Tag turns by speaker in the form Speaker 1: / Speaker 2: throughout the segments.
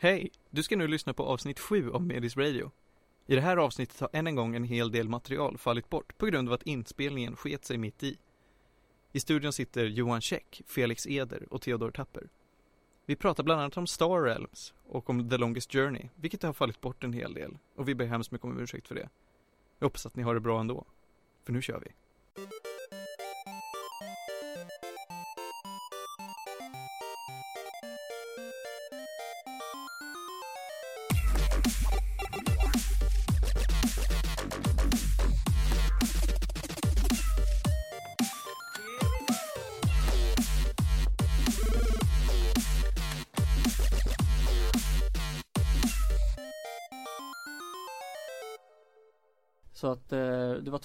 Speaker 1: Hej! Du ska nu lyssna på avsnitt 7 av Medis Radio. I det här avsnittet har än en gång en hel del material fallit bort på grund av att inspelningen sket sig mitt i. I studion sitter Johan Käck, Felix Eder och Theodor Tapper. Vi pratar bland annat om Star Realms och om The Longest Journey, vilket har fallit bort en hel del och vi ber hemskt mycket om ursäkt för det. Jag hoppas att ni har det bra ändå, för nu kör vi.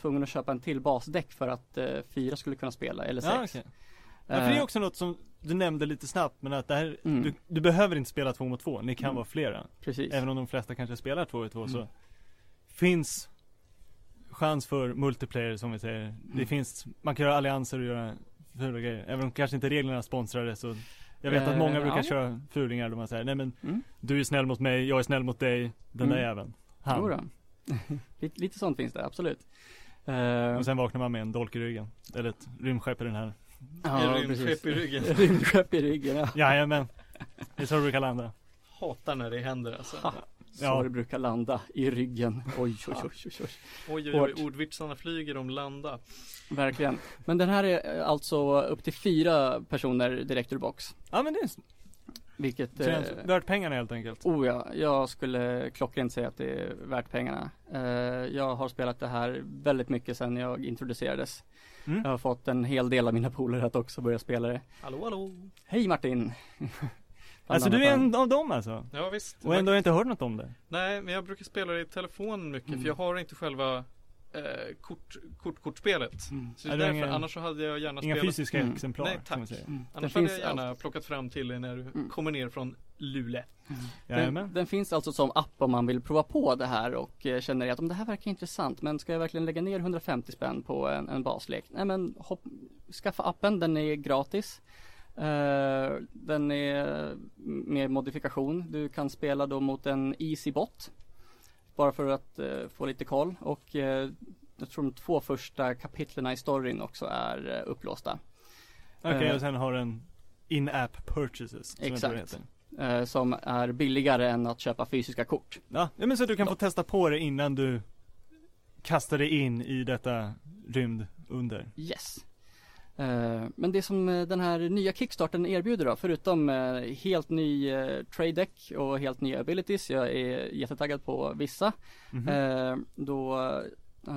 Speaker 2: Tvungen att köpa en till basdäck för att eh, fyra skulle kunna spela, eller sex.
Speaker 3: Ja, okej. Ja, för det är också något som du nämnde lite snabbt men att det här,
Speaker 2: Mm.
Speaker 3: du, du behöver inte spela två mot två, ni kan
Speaker 2: Mm.
Speaker 3: vara flera.
Speaker 2: Precis.
Speaker 3: Även om de flesta kanske spelar två mot två så
Speaker 2: Mm.
Speaker 3: finns chans för multiplayer som vi säger. Det
Speaker 2: Mm.
Speaker 3: finns, man kan göra allianser och göra fula grejer. Även om kanske inte reglerna sponsrar det så Jag vet att
Speaker 2: Eh,
Speaker 3: många brukar
Speaker 2: ja.
Speaker 3: köra fulingar då man säger nej men
Speaker 2: Mm.
Speaker 3: du är snäll mot mig, jag är snäll mot dig, den där
Speaker 2: Mm.
Speaker 3: jäveln. Han.
Speaker 2: Lite, lite sånt finns det, absolut. Eh,
Speaker 3: Och sen vaknar man med en dolk i ryggen. Eller ett rymdskepp i den här.
Speaker 2: ja,
Speaker 1: rymdskepp i ryggen.
Speaker 2: Rymdskepp i ryggen, ja.
Speaker 3: Jajamän. Det är så det brukar landa.
Speaker 1: Hatar när det händer alltså.
Speaker 2: Ha. Så
Speaker 3: Ja.
Speaker 2: det brukar landa i ryggen. Oj, oj, oj, oj, oj.
Speaker 1: Oj oj oj, ordvitsarna flyger om landa.
Speaker 2: Verkligen. Men den här är alltså upp till fyra personer direkt ur box.
Speaker 3: Ja men det är
Speaker 2: Vilket
Speaker 3: känns
Speaker 2: eh,
Speaker 3: värt pengarna helt enkelt.
Speaker 2: Oh ja, jag skulle klockrent säga att det är värt pengarna. Eh, jag har spelat det här väldigt mycket sedan jag introducerades.
Speaker 3: Mm.
Speaker 2: Jag har fått en hel del av mina polare att också börja spela det.
Speaker 1: Hallå hallå.
Speaker 2: Hej Martin!
Speaker 3: Alltså du är en av dem alltså?
Speaker 1: Ja visst.
Speaker 3: Och ändå har jag inte hört något om det?
Speaker 1: Nej, men jag brukar spela det i telefon mycket
Speaker 2: Mm.
Speaker 1: för jag har inte själva eh, kort, kortkortspelet.
Speaker 2: Mm.
Speaker 1: Så därför,
Speaker 3: inga-
Speaker 1: annars så hade jag gärna
Speaker 3: Inga
Speaker 1: spelat
Speaker 3: fysiska
Speaker 2: Mm.
Speaker 3: exemplar
Speaker 1: Nej, tack.
Speaker 2: Mm. Den
Speaker 1: Annars hade
Speaker 2: finns
Speaker 1: jag gärna
Speaker 2: allt-
Speaker 1: plockat fram till dig när du
Speaker 2: Mm.
Speaker 1: kommer ner från Luleå.
Speaker 3: Jajamän.
Speaker 2: Den, den finns alltså som app om man vill prova på det här och eh, känner att om det här verkar intressant men ska jag verkligen lägga ner 150 spänn på en, en baslek? Nej men hopp, skaffa appen, den är gratis. Eh, den är med modifikation. Du kan spela då mot en easy bot. Bara för att eh, få lite koll och eh, jag tror de två första kapitlen i storyn också är eh, upplåsta.
Speaker 3: Okej
Speaker 2: Eh.
Speaker 3: och sen har den in-app purchases. som
Speaker 2: Exakt. Eh, som är billigare än att köpa fysiska kort.
Speaker 3: Ja, men så du kan få testa på det innan du kastar dig in i detta rymd under.
Speaker 2: Yes. Eh, men det som eh, den här nya kickstarten erbjuder då, förutom eh, helt ny trade deck och helt nya abilities, jag är jättetaggad på vissa.
Speaker 3: Mhm.
Speaker 2: Eh, då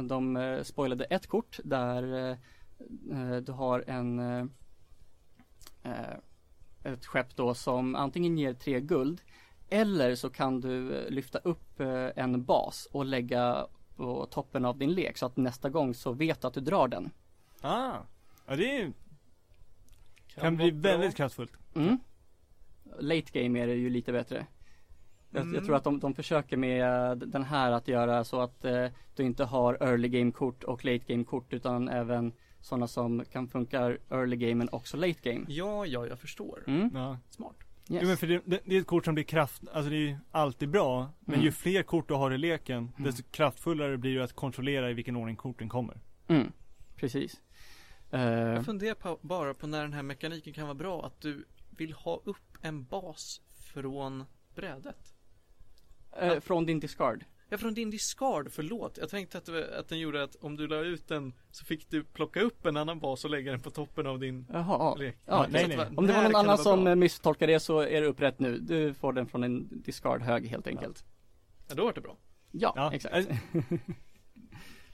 Speaker 2: de spoilade ett kort där du har en ett skepp då som antingen ger tre guld eller så kan du lyfta upp en bas och lägga på toppen av din lek så att nästa gång så vet du att du drar den.
Speaker 3: Ah, ja det är,
Speaker 1: Kan,
Speaker 3: kan bli
Speaker 1: bra.
Speaker 3: väldigt kraftfullt.
Speaker 2: Mm. Late game är det ju lite bättre. Jag,
Speaker 1: Mm.
Speaker 2: jag tror att de, de försöker med den här att göra så att eh, du inte har early game kort och late game kort utan även sådana som kan funka early game men också late game.
Speaker 1: Ja, ja, jag förstår.
Speaker 2: Mm.
Speaker 3: Ja.
Speaker 1: Smart.
Speaker 2: Yes.
Speaker 3: Jo men för det, det, det är ett kort som blir kraft, alltså det är ju alltid bra. Men
Speaker 2: Mm.
Speaker 3: ju fler kort du har i leken,
Speaker 2: Mm.
Speaker 3: desto kraftfullare blir det att kontrollera i vilken ordning korten kommer.
Speaker 2: Mm. Precis. Eh,
Speaker 1: Jag funderar på, bara på när den här mekaniken kan vara bra. Att du vill ha upp en bas från brädet.
Speaker 2: eh, från din discard.
Speaker 1: Ja, från din discard, förlåt. Jag tänkte att, att den gjorde att om du la ut den så fick du plocka upp en annan bas och lägga den på toppen av din
Speaker 2: Jaha,
Speaker 1: lek.
Speaker 2: ja,
Speaker 3: nej,
Speaker 1: att
Speaker 3: nej.
Speaker 1: va-
Speaker 2: Om det var någon annan som eh, misstolkar det så är det upprätt nu. Du får den från en discard hög helt enkelt.
Speaker 1: Ja, då var det bra.
Speaker 2: Ja,
Speaker 3: Ja,
Speaker 2: exakt.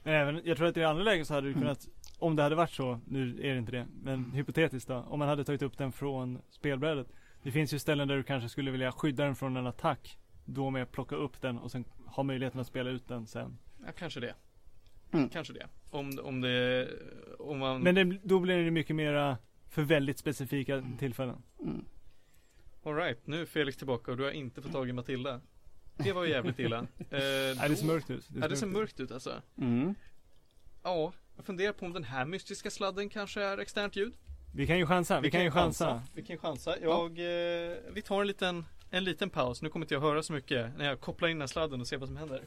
Speaker 3: Men även, jag tror att i andra lägen så hade du
Speaker 2: Mm.
Speaker 3: Om det hade varit så, nu är det inte det, men hypotetiskt då, om man hade tagit upp den från spelbrädet. Det finns ju ställen där du kanske skulle vilja skydda den från en attack. Då med att plocka upp den och sen ha möjligheten att spela ut den sen.
Speaker 1: Ja, kanske det.
Speaker 2: Mm.
Speaker 1: Kanske det. Om, om det, om man
Speaker 3: Men det, då blir det mycket mera för väldigt specifika
Speaker 2: Mm.
Speaker 3: tillfällen.
Speaker 2: Mm.
Speaker 1: Alright, nu är Felix tillbaka och du har inte fått tag i Matilda. Det var ju jävligt illa. Eh,
Speaker 3: Nej, det ser
Speaker 1: då-
Speaker 3: mörkt ut.
Speaker 1: Ja, det ser mörkt ut alltså.
Speaker 2: Mm.
Speaker 1: Ja, jag funderar på om den här mystiska sladden kanske är externt ljud.
Speaker 3: Vi kan ju chansa, vi, kan ju chansa.
Speaker 1: Vi kan chansa. Jag, eh, vi tar en liten, en liten paus. Nu kommer inte jag höra så mycket när jag kopplar in den här sladden och ser vad som händer.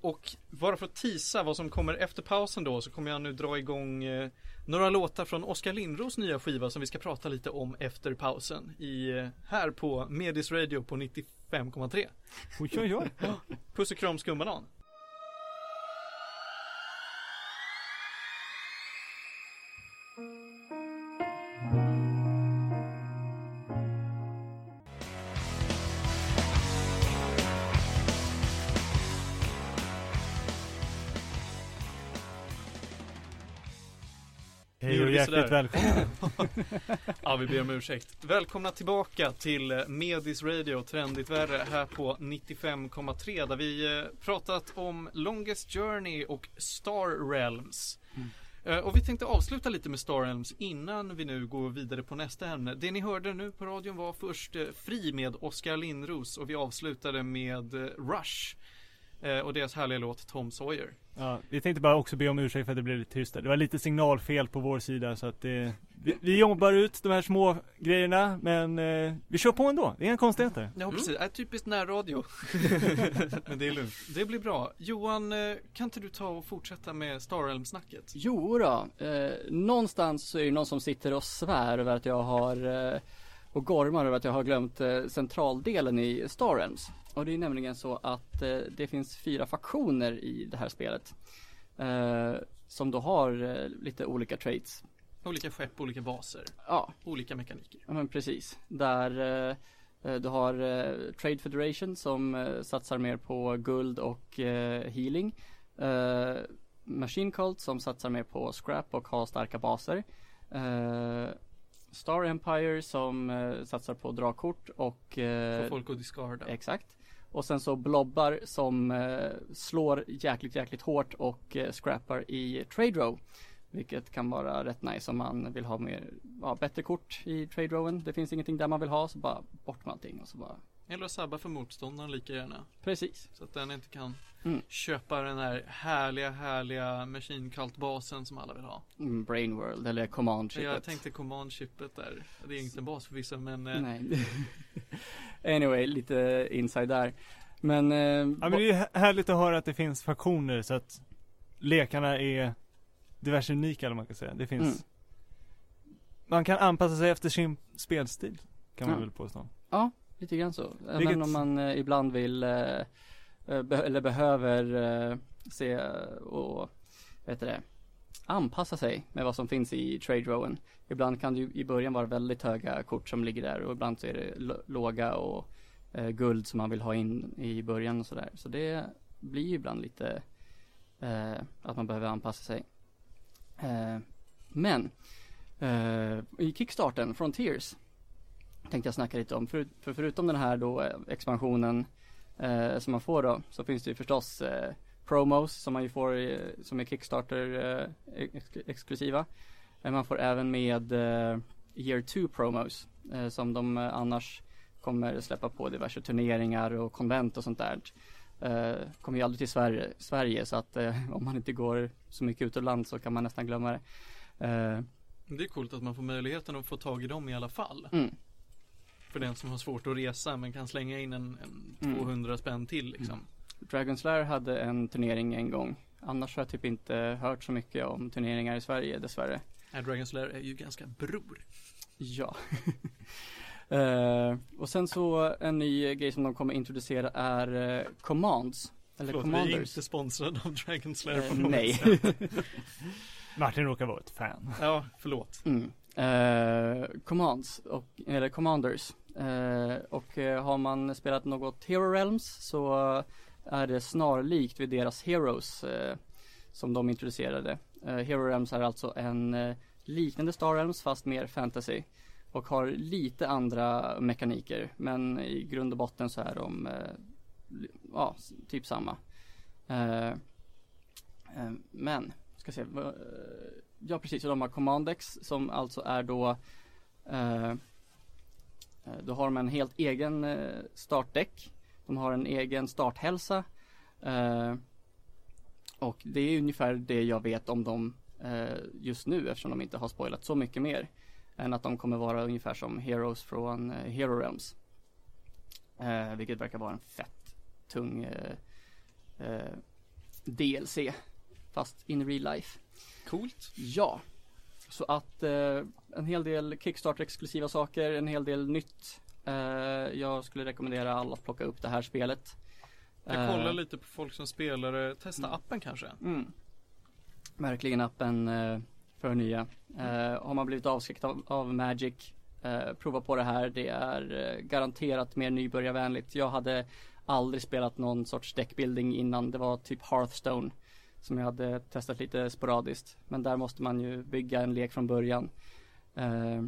Speaker 1: Och bara för att tisa vad som kommer efter pausen då så kommer jag nu dra igång eh, några låtar från Oskar Lindros nya skiva som vi ska prata lite om efter pausen i, eh, här på Medis Radio på 95,3.
Speaker 3: Oj, oj, oj.
Speaker 1: Puss och kram skumbanan.
Speaker 3: Hjärtligt välkomna.
Speaker 1: Ja, vi ber om ursäkt. Välkomna tillbaka till Medis Radio, trendigt värre, här på 95,3 där vi eh, pratat om Longest Journey och Star Realms.
Speaker 3: Mm.
Speaker 1: Eh, Och vi tänkte avsluta lite med Star Realms innan vi nu går vidare på nästa ämne. Det ni hörde nu på radion var först eh, Fri med Oskar Lindros och vi avslutade med Rush eh, och deras härliga låt Tom Sawyer.
Speaker 3: Ja, vi tänkte bara också be om ursäkt för att det blev lite tyst där. Det var lite signalfel på vår sida så att det, vi, vi jobbar ut de här små grejerna men eh, vi kör på ändå. Det är inga konstigheter.
Speaker 1: Ja precis, äh, typiskt närradio. Men det är lugnt. Det blir bra. Johan, eh, kan inte du ta och fortsätta med Star Realm-snacket?
Speaker 2: Jo då, eh, någonstans så är det någon som sitter och svär över att jag har eh, och gormar över att jag har glömt eh, centraldelen i Star Realms. Och det är nämligen så att eh, det finns fyra faktioner i det här spelet. Eh, som då har eh, lite olika traits.
Speaker 1: Olika skepp, olika baser,
Speaker 2: Ja,
Speaker 1: olika mekaniker.
Speaker 2: Ja men precis. Där eh, eh, du har eh, Trade Federation som satsar mer på guld och healing. Machine Cult som satsar mer på scrap och har starka baser. Star Empire som satsar på dragkort och
Speaker 1: Få folk att discarda.
Speaker 2: Exakt. Och sen så blobbar som eh, slår jäkligt jäkligt hårt och eh, scrappar i trade row. Vilket kan vara rätt nice om man vill ha mer, ja, bättre kort i trade rowen. Det finns ingenting där man vill ha så bara bort med allting och så bara
Speaker 1: eller att sabba för motståndaren lika gärna.
Speaker 2: Precis.
Speaker 1: Så att den inte kan
Speaker 2: Mm.
Speaker 1: köpa den här härliga, härliga Machine Cult-basen som alla vill ha.
Speaker 2: Mm, Brain World eller Command
Speaker 1: Jag
Speaker 2: chipet.
Speaker 1: tänkte Command-chippet där. Det är inte en bas för vissa men eh,
Speaker 2: Nej. anyway, lite inside där. Men, eh,
Speaker 3: Ja men det är härligt att höra att det finns faktioner så att lekarna är diverse unika eller man kan säga. Det finns
Speaker 2: Mm.
Speaker 3: Man kan anpassa sig efter sin spelstil kan man
Speaker 2: Ja.
Speaker 3: väl påstå.
Speaker 2: Lite grann så.
Speaker 3: Vilket-
Speaker 2: Även om man eh, ibland vill eh, eh, be- eller behöver eh, se och heter det, anpassa sig med vad som finns i trade rowen. Ibland kan det ju i början vara väldigt höga kort som ligger där och ibland så är det låga och eh, guld som man vill ha in i början och sådär. Så det blir ju ibland lite eh, att man behöver anpassa sig. Men i kickstarten, Frontiers, tänkte jag snacka lite om. För, för förutom den här då eh, expansionen eh, som man får då så finns det ju förstås eh, promos som man ju får eh, som är Kickstarter eh, ex exklusiva. Men man får även med eh, Year 2 promos eh, som de eh, annars kommer släppa på diverse turneringar och konvent och sånt där. Eh, kommer ju aldrig till Sverige, Sverige så att eh, om man inte går så mycket utomlands så kan man nästan glömma det. Eh,
Speaker 1: det är coolt att man får möjligheten att få tag i dem i alla fall.
Speaker 2: mm.
Speaker 1: För den som har svårt att resa men kan slänga in en, en
Speaker 2: Mm.
Speaker 1: 200 spänn till liksom.
Speaker 2: Dragon Slayer hade en turnering en gång. Annars har jag typ inte hört så mycket om turneringar i Sverige dessvärre.
Speaker 1: Nej, Dragon Slayer är ju ganska bror.
Speaker 2: Ja. Eh, och sen så en ny grej som de kommer introducera är eh, Commands. Eller
Speaker 1: Förlåt, vi är
Speaker 2: Commanders.
Speaker 1: inte sponsrade av Dragon Slayer
Speaker 2: Eh,
Speaker 1: på något
Speaker 2: nej.
Speaker 1: sätt.
Speaker 3: Martin råkar vara ett fan.
Speaker 1: Ja, förlåt.
Speaker 2: Mm. Eh, commands, och, eller Commanders. Eh, och eh, har man spelat något Hero Realms så är det snarlikt vid deras Heroes eh, som de introducerade. Eh, Hero Realms är alltså en eh, liknande Star Realms fast mer fantasy. Och har lite andra mekaniker men i grund och botten så är de eh, ja, typ samma. Eh, eh, men, ska se. Eh, Ja precis, och de har Commandex som alltså är då eh, eh, Då har de en helt egen eh, startdäck De har en egen starthälsa eh, Och det är ungefär det jag vet om dem eh, just nu eftersom de inte har spoilat så mycket mer Än att de kommer vara ungefär som Heroes från eh, Hero Realms Eh, vilket verkar vara en fett tung eh, eh, DLC. Fast in real life.
Speaker 1: Coolt.
Speaker 2: Ja. Så att eh, en hel del Kickstarter exklusiva saker, en hel del nytt. Eh, jag skulle rekommendera alla att plocka upp det här spelet.
Speaker 1: Jag kollar
Speaker 2: Eh,
Speaker 1: lite på folk som spelar det. Testa
Speaker 2: Mm.
Speaker 1: appen kanske.
Speaker 2: Mm. Verkligen appen eh, för nya. Eh, har man blivit avskräckt av, av Magic, eh, prova på det här. Det är eh, garanterat mer nybörjarvänligt. Jag hade aldrig spelat någon sorts deckbuilding innan. Det var typ Hearthstone som jag hade testat lite sporadiskt. Men där måste man ju bygga en lek från början. Eh,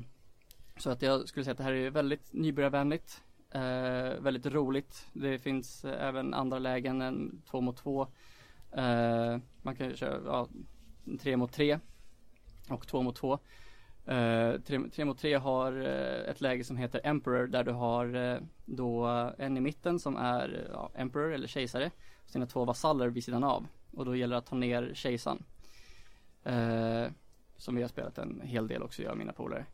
Speaker 2: så att jag skulle säga att det här är väldigt nybörjarvänligt. Eh, väldigt roligt. Det finns eh, även andra lägen än två mot två. Man kan ju köra ja, tre mot tre och två mot två. Tre, tre mot tre har ett läge som heter Emperor där du har då en i mitten som är ja, Emperor eller kejsare. Och sina två vasaller vid sidan av. Och då gäller det att ta ner kejsaren. Eh, som vi har spelat en hel del också, jag och mina polare.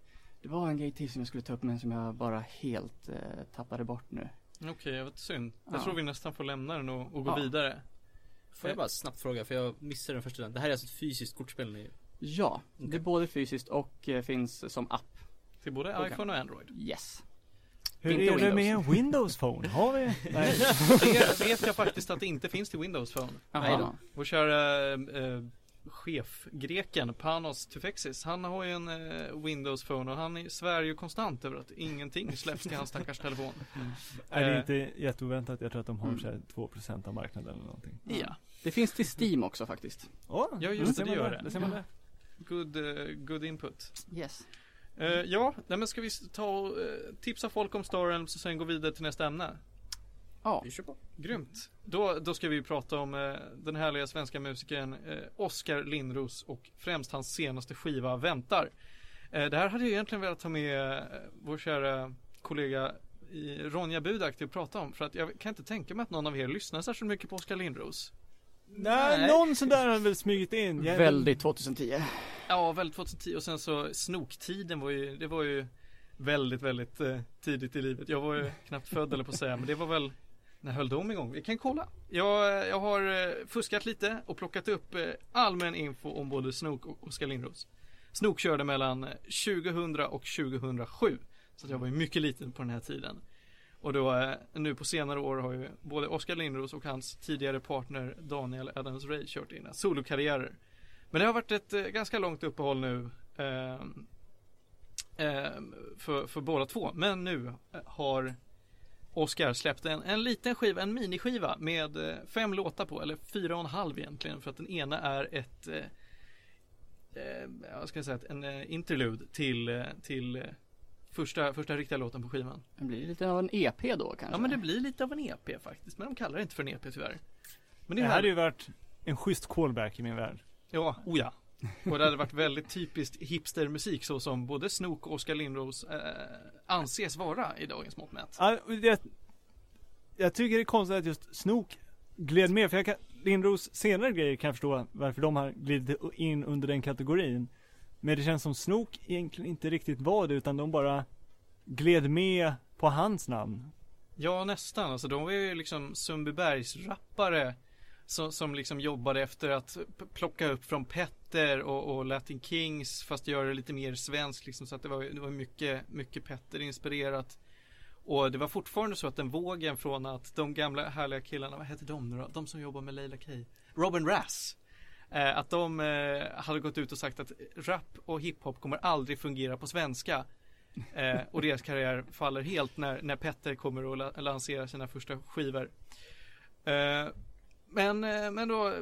Speaker 2: Det var en grej till som jag skulle ta upp men som jag bara helt eh, tappade bort nu.
Speaker 1: Okej, jag vet synd. Jag
Speaker 2: Ja.
Speaker 1: tror vi nästan får lämna den och, och gå
Speaker 2: Ja.
Speaker 1: vidare.
Speaker 4: Får jag bara snabbt fråga, för jag missade den första delen. Det här är alltså ett fysiskt kortspel ni
Speaker 2: Ja, det är både fysiskt och eh, finns som app.
Speaker 1: Till både iPhone och Android.
Speaker 2: Yes.
Speaker 3: Hur
Speaker 2: Inte
Speaker 3: är det
Speaker 2: Windows.
Speaker 3: med en Windows Phone? Har vi? Nej.
Speaker 1: Det vet jag faktiskt att det inte finns till Windows Phone.
Speaker 4: Nej då.
Speaker 1: Vår kära eh, chefgreken Panos Tufexis, han har ju en eh, Windows Phone och han svär ju konstant över att ingenting släpps till hans stackars telefon.
Speaker 3: Är det
Speaker 1: Eh.
Speaker 3: inte jätteoväntat? Jag tror att de har
Speaker 2: Mm.
Speaker 3: så här 2% av marknaden eller någonting.
Speaker 1: Ja,
Speaker 2: Det finns till Steam också faktiskt.
Speaker 3: Åh,
Speaker 1: Ja, just det,
Speaker 3: ser
Speaker 1: det gör det.
Speaker 3: Det ser man där.
Speaker 1: good, eh, good input.
Speaker 2: Yes.
Speaker 1: Eh, ja, nej, men ska vi ta och eh, tipsa folk om Star Realms och sen gå vidare till nästa ämne?
Speaker 2: Ja.
Speaker 4: Vi kör på.
Speaker 1: Grymt. Då, då ska vi prata om eh, den härliga svenska musikern Oskar Lindros och främst hans senaste skiva Väntar. Det här hade jag egentligen velat ta med eh, vår kära kollega i Ronja Budak till att prata om. För att jag kan inte tänka mig att någon av er lyssnar särskilt mycket på Oskar Lindros.
Speaker 3: Nej,
Speaker 4: Nej.
Speaker 3: någon sån där har väl smugit in.
Speaker 2: Väldigt 2010.
Speaker 1: Ja, väl 2010 och sen så snoktiden var ju, det var ju väldigt, väldigt eh, tidigt i livet. Jag var ju knappt född eller på att säga, men det var väl när höll de igång? Vi kan kolla. Jag, jag har eh, fuskat lite och plockat upp eh, allmän info om både Snook och Oskar Lindros. Snook körde mellan eh, 2000 och 2007. Så jag var ju mycket liten på den här tiden. Och då eh, nu på senare år har ju både Oskar Lindros och hans tidigare partner Daniel Adams Ray kört in solokarriärer. Men det har varit ett eh, ganska långt uppehåll nu ehm, ehm, för, för båda två. Men nu eh, har Oscar släppt en, en liten skiva, en miniskiva med eh, fem låtar på, eller fyra och en halv egentligen. För att den ena är ett, eh, eh, vad ska jag säga, ett- en eh, interlude till, eh, till eh, första, första riktiga låten på skivan.
Speaker 2: Det blir lite av en EP då kanske.
Speaker 1: Ja men det blir lite av en EP faktiskt, men de kallar det inte för en EP tyvärr. Men
Speaker 3: Det
Speaker 1: är
Speaker 3: hade ju varit en schysst callback i min värld.
Speaker 1: Ja, oh ja. Och det hade varit väldigt typiskt hipstermusik så som både Snook och Oskar Lindros eh, anses vara i dagens mått mätt.
Speaker 3: Ja, jag, jag tycker det är konstigt att just Snook gled med, för jag kan, Lindros senare grejer kan jag förstå varför de har glidit in under den kategorin. Men det känns som Snook egentligen inte riktigt var det, utan de bara gled med på hans namn.
Speaker 1: Ja, nästan. Alltså de var ju liksom Sundbybergs rappare som, som liksom jobbade efter att plocka upp från Petter och, och Latin Kings fast göra det lite mer svenskt liksom så att det var, det var mycket, mycket Petter inspirerat. Och det var fortfarande så att den vågen från att de gamla härliga killarna, vad heter de nu då? De som jobbar med Leila K. Robin Rass. Eh, att de eh, hade gått ut och sagt att rap och hiphop kommer aldrig fungera på svenska. Eh, och deras karriär faller helt när, när Petter kommer att la- lansera sina första skivor. Eh, men, eh, men då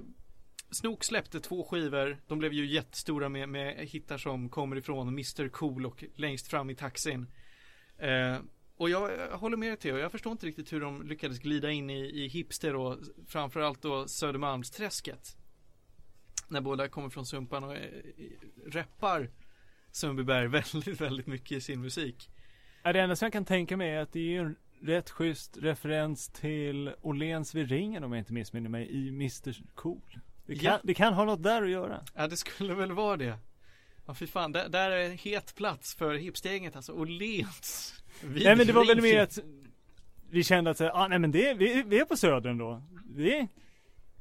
Speaker 1: Snook släppte två skivor. De blev ju jättestora med, med hittar som kommer ifrån Mr Cool och längst fram i taxin. Eh, och jag, jag håller med dig Theo. Jag förstår inte riktigt hur de lyckades glida in i, i hipster och framförallt då Södermalmsträsket. När båda kommer från Sumpan och eh, äh, reppar Sundbyberg väldigt, väldigt mycket i sin musik.
Speaker 3: Ja, det enda som jag kan tänka mig är att det är en rätt schysst referens till Åhléns vid ringen om jag inte missminner mig i Mr Cool. Det kan,
Speaker 1: Ja.
Speaker 3: det kan ha något där att göra.
Speaker 1: Ja det skulle väl vara det. Ja fy fan, där, där är en het plats för hipsteringet alltså. Åhléns.
Speaker 3: Nej men det var väl mer att vi kände att ah, nej men det, vi, vi är på södern då. Vi,